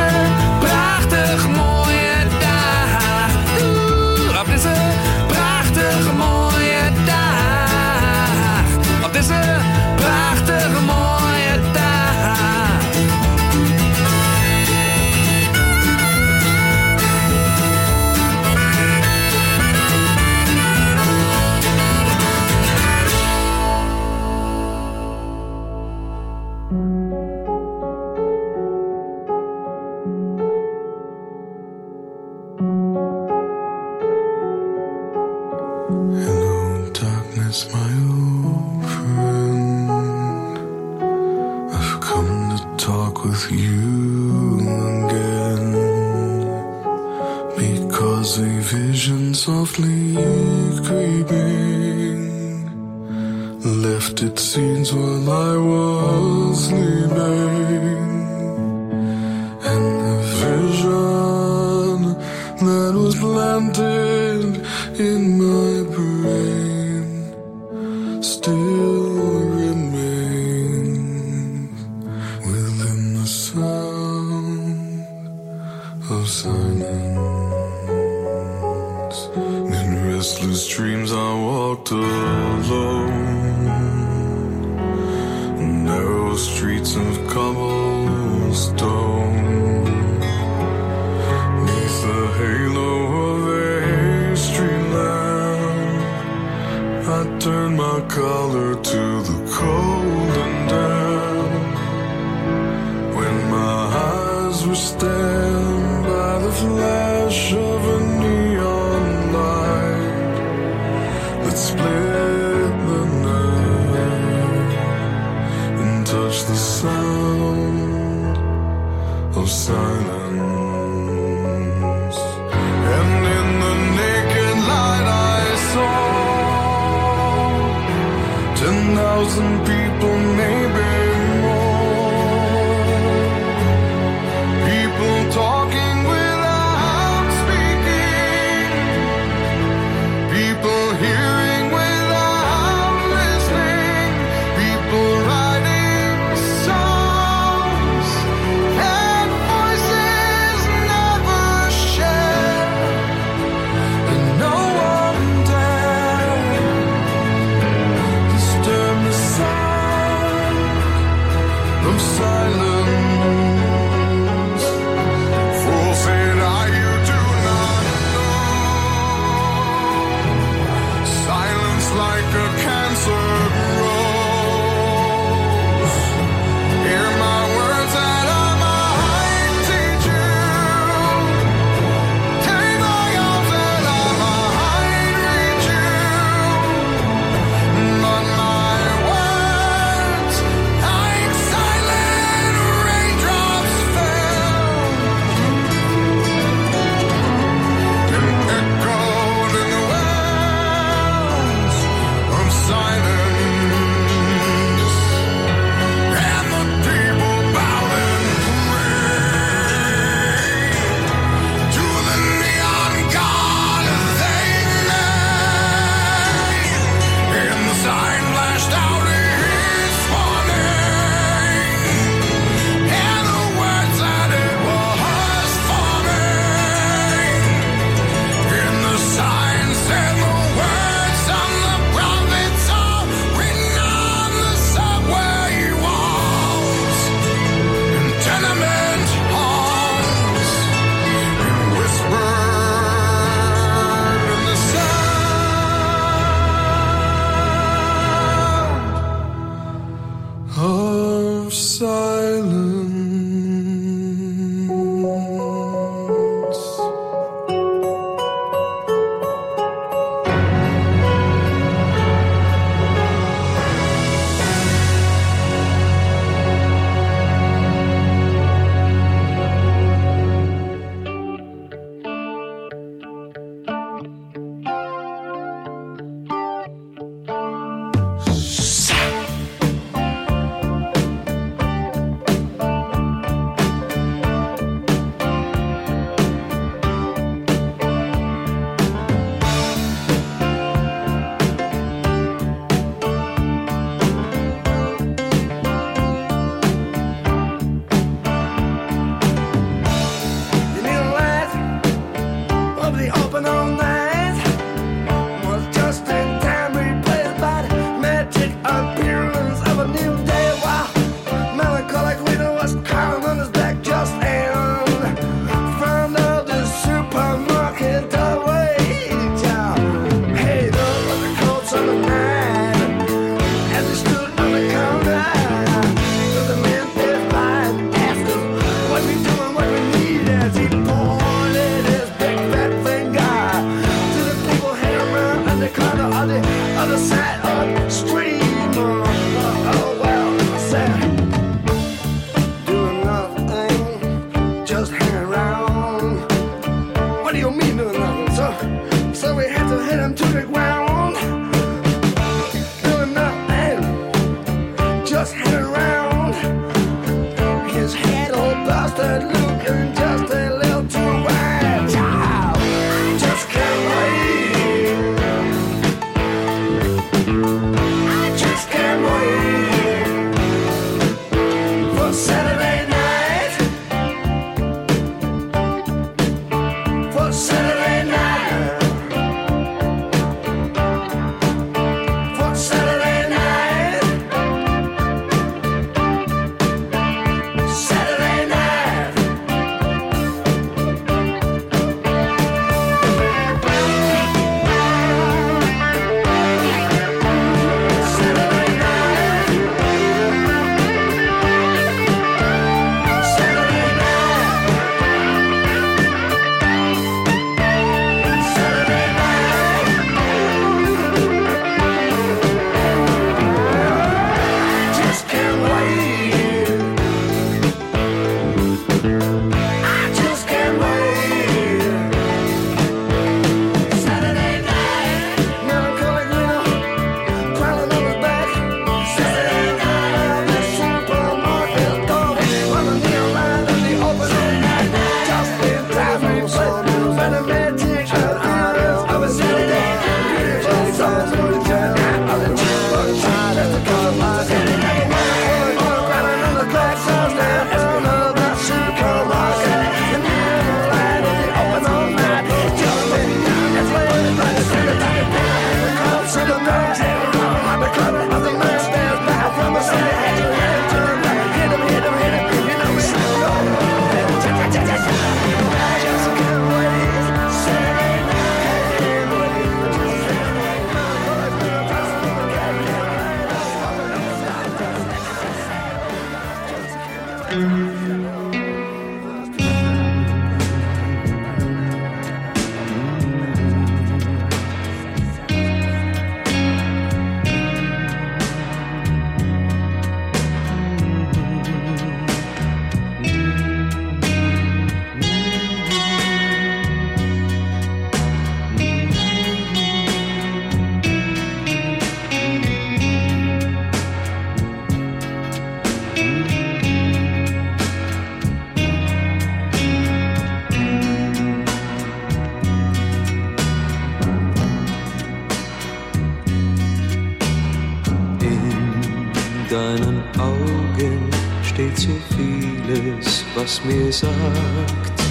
mir sagt,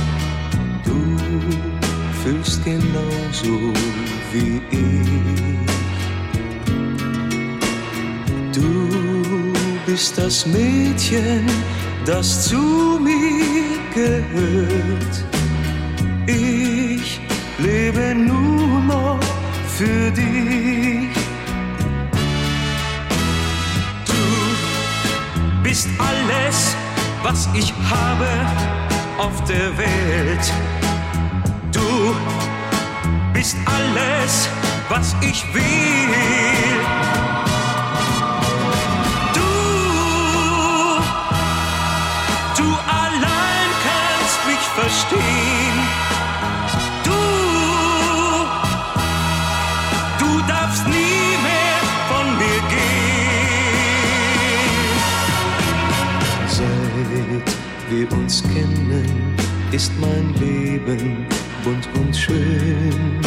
du fühlst genauso wie ich. Du bist das Mädchen, das zu mir gehört. Ich lebe nur noch für dich. Ich habe auf der Welt. Du bist alles, was ich will. Wir uns kennen, ist mein Leben bunt und schön.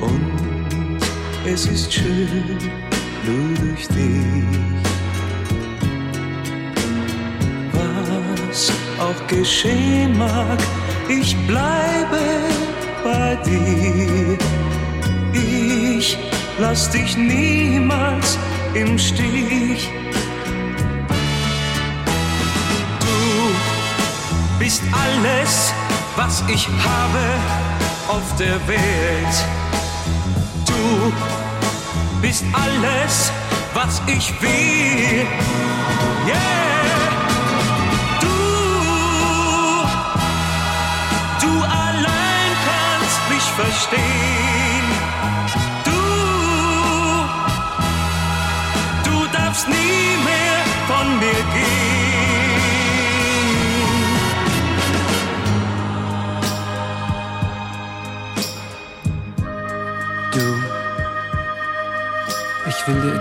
Und es ist schön nur durch dich. Was auch geschehen mag, ich bleibe bei dir. Ich lass dich niemals im Stich. Bist alles, was ich habe auf der Welt. Du bist alles, was ich will. Yeah. Du, du allein kannst mich verstehen. Du, du darfst nie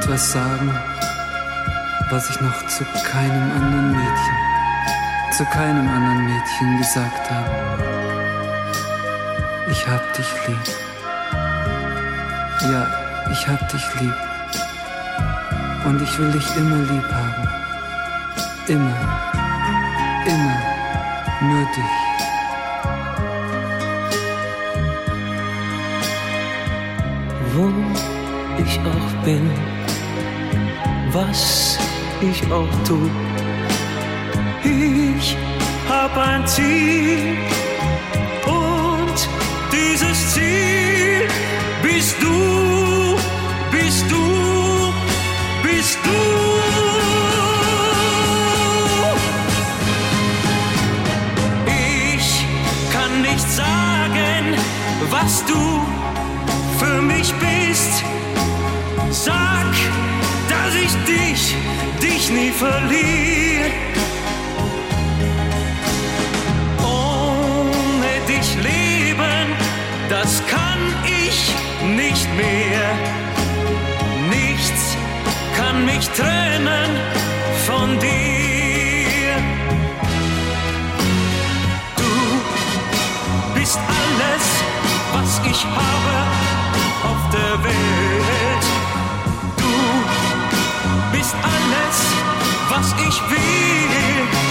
etwas sagen, was ich noch zu keinem anderen Mädchen, zu keinem anderen Mädchen gesagt haben. Ich hab dich lieb. Ja, ich hab dich lieb. Und ich will dich immer lieb haben. Immer. Immer. Nur dich. wo ich auch bin, was ich auch tu. Ich hab ein Ziel und dieses Ziel bist du, bist du, bist du. Ich kann nicht sagen, was du nie verliere. Ohne dich leben, das kann ich nicht mehr. Nichts kann mich trennen von dir. Du bist alles, was ich habe auf der Welt. Du bist alles, was ich will.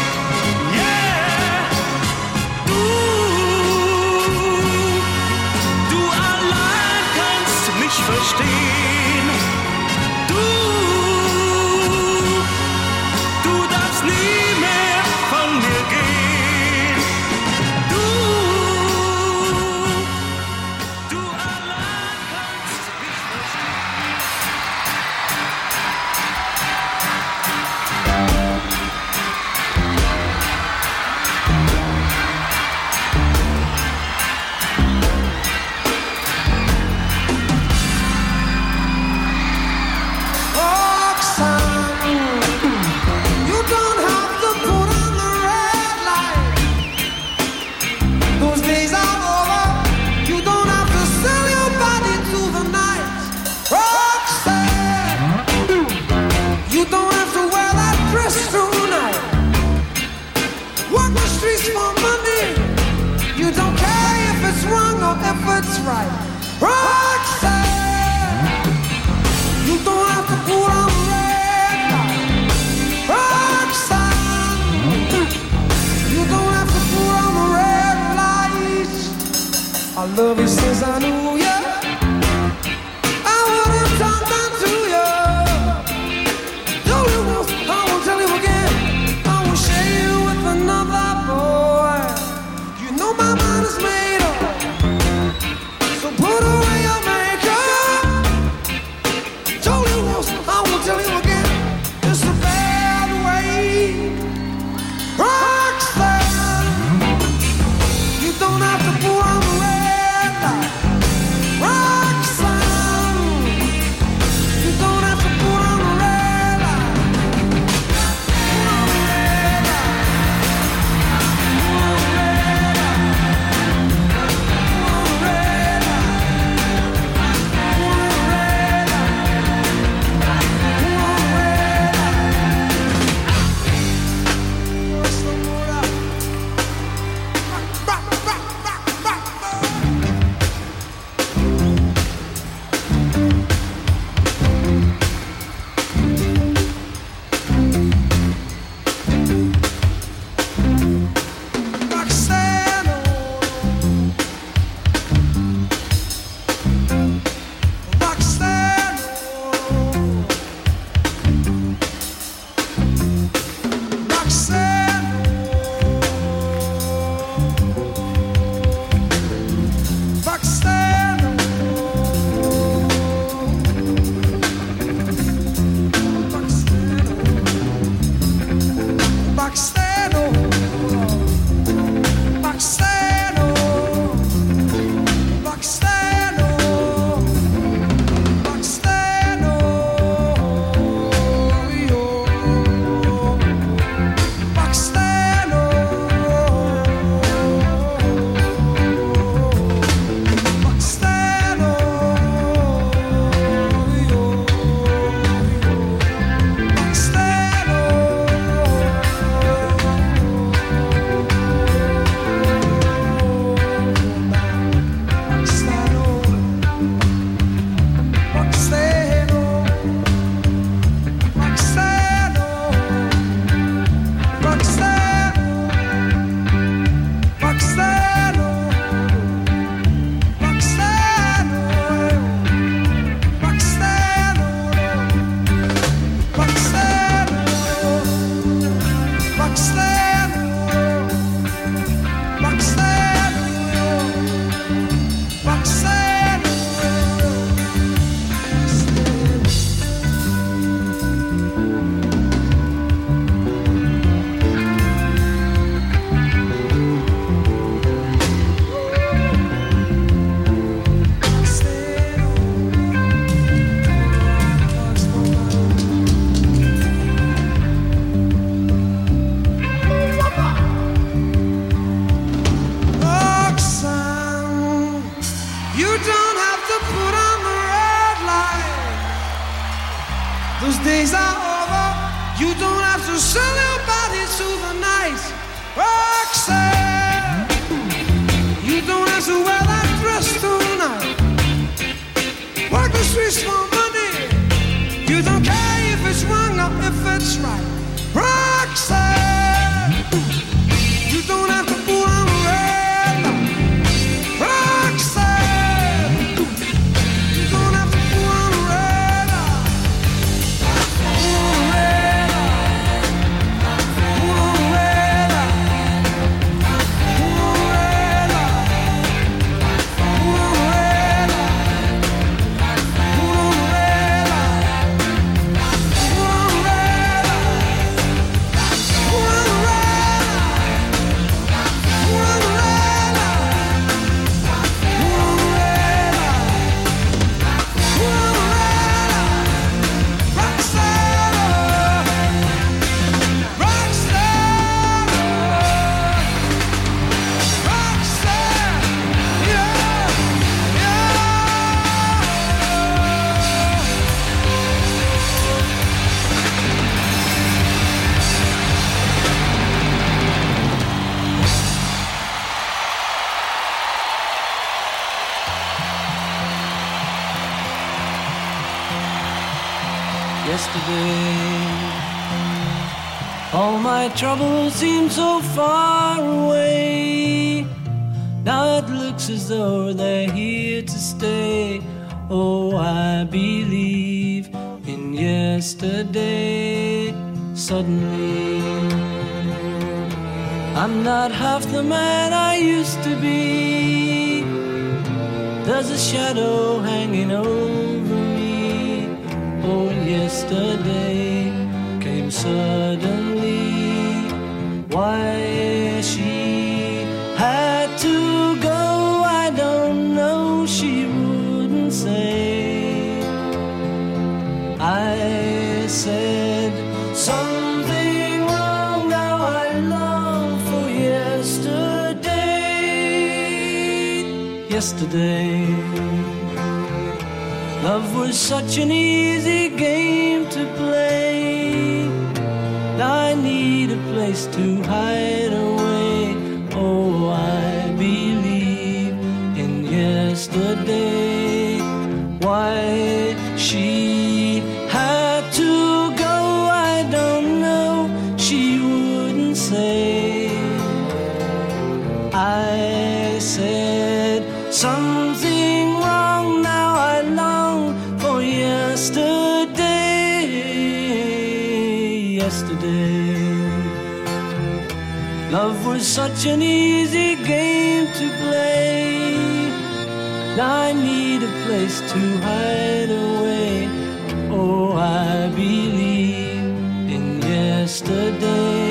trouble game to play. I need a place to hide away. Oh, I believe in yesterday.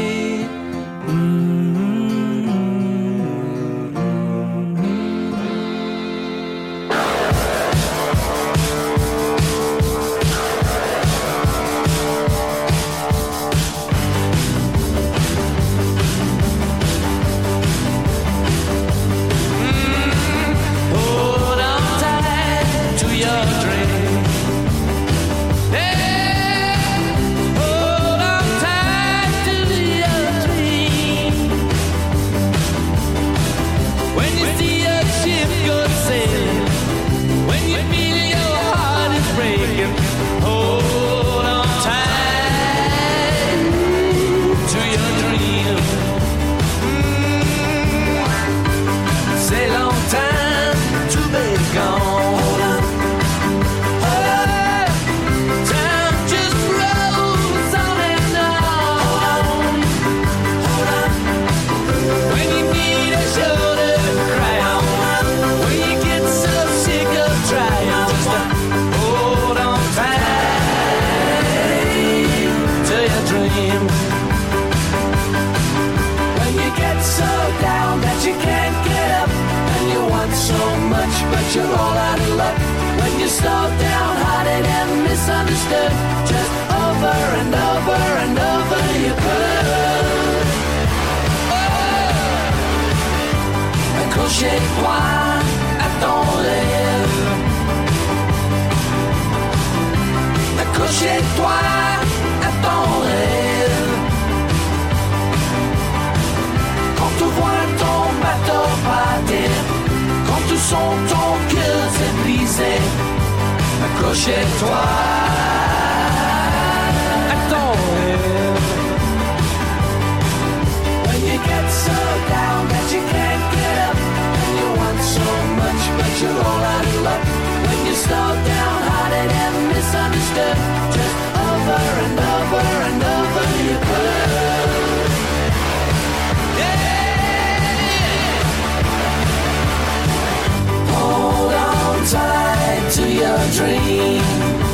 slowed down, hiding and misunderstood. Just over and over and over you burn. Oh! Mais quand j'ai droit à ton lèvre, accrochez-toi à ton rêve. Quand tu vois ton bateau partir, quand tu sens ton cœur s'épuiser. S'est brisé. Accroche-toi. Attends. When you get so down that you can't get up, and you want so much but you're all out of luck. When you're slowed down, and misunderstood, just over and over and over your dream.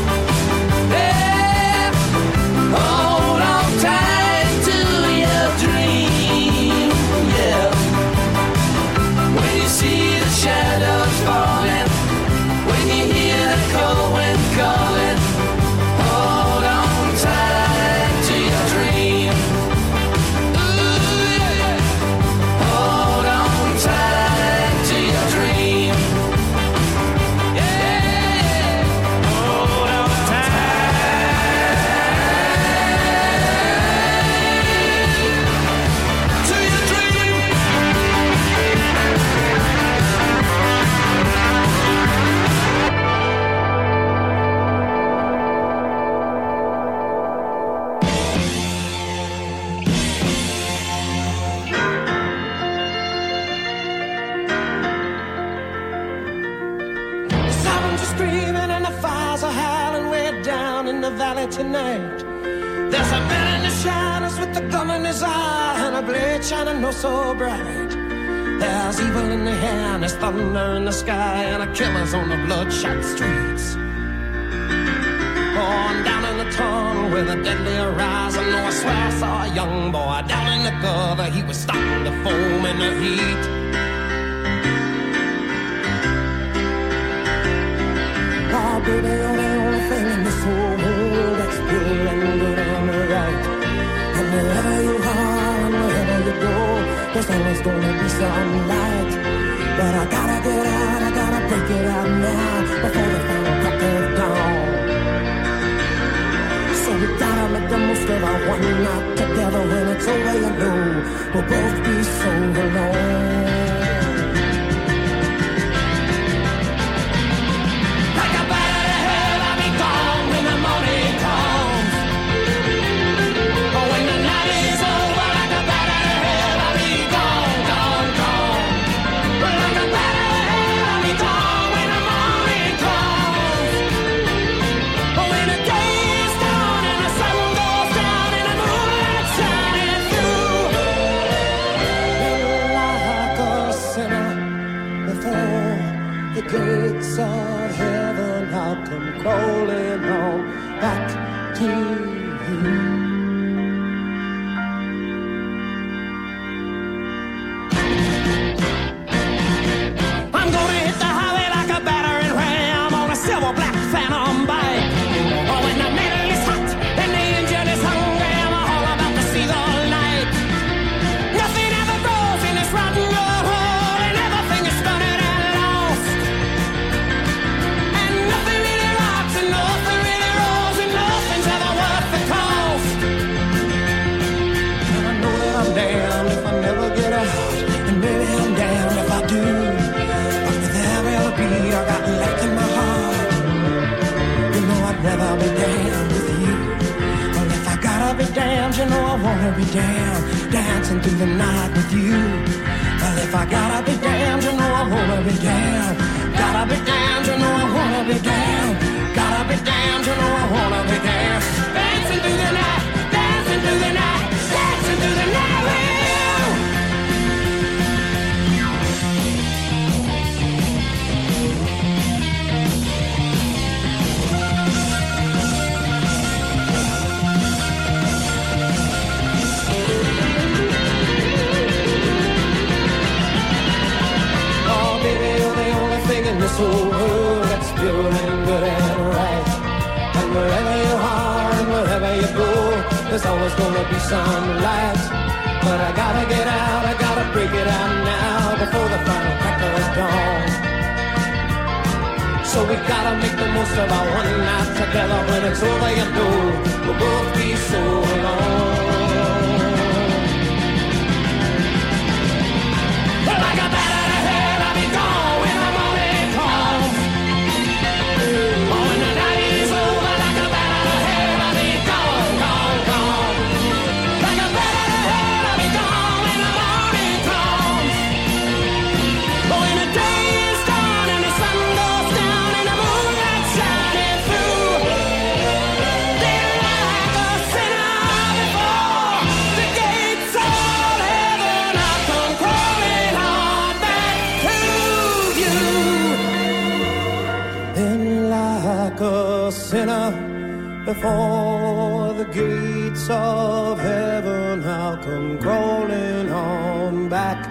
Shining no so bright. There's evil in the air and there's thunder in the sky and a killer's on the bloodshot streets. On down in the tunnel with a deadly horizon. Oh, I swear I saw a young boy down in the gutter. He was starting to foam in the heat. Oh, baby, you're the only thing in this whole world that's pure and good and right. And wherever you are there's always gonna be some light. But I gotta get out, I gotta break it out now before the final crack of dawn. So we gotta make the most of our one night together. When it's over, you know we'll both be so alone. Be damned, dancing through the night with you. Well, if I gotta be damned, you know I wanna be damned. Gotta be damned, you know I wanna be damned. Gotta be damned, you know I wanna be damned. Dancing through the night, this whole world that's pure and good and right. And wherever you are and wherever you go, there's always gonna be some light. But I gotta get out, I gotta break it out now before the final crack of dawn. So we gotta make the most of our one night together. When it's over, you know we'll both be so alone. Sinner before the gates of heaven. I'll come crawling on back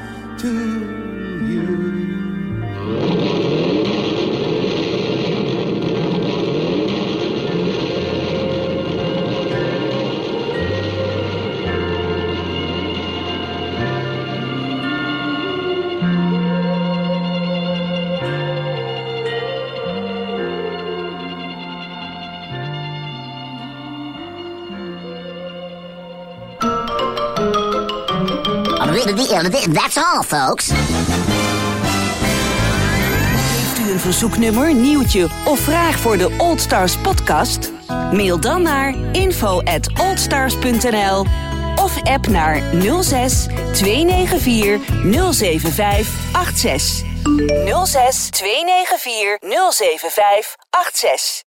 That's all, folks. Heeft u een verzoeknummer, nieuwtje of vraag voor de Old Stars podcast? Mail dan naar info at oldstars.nl of app naar 06 294 075 86. 06 294 075 86.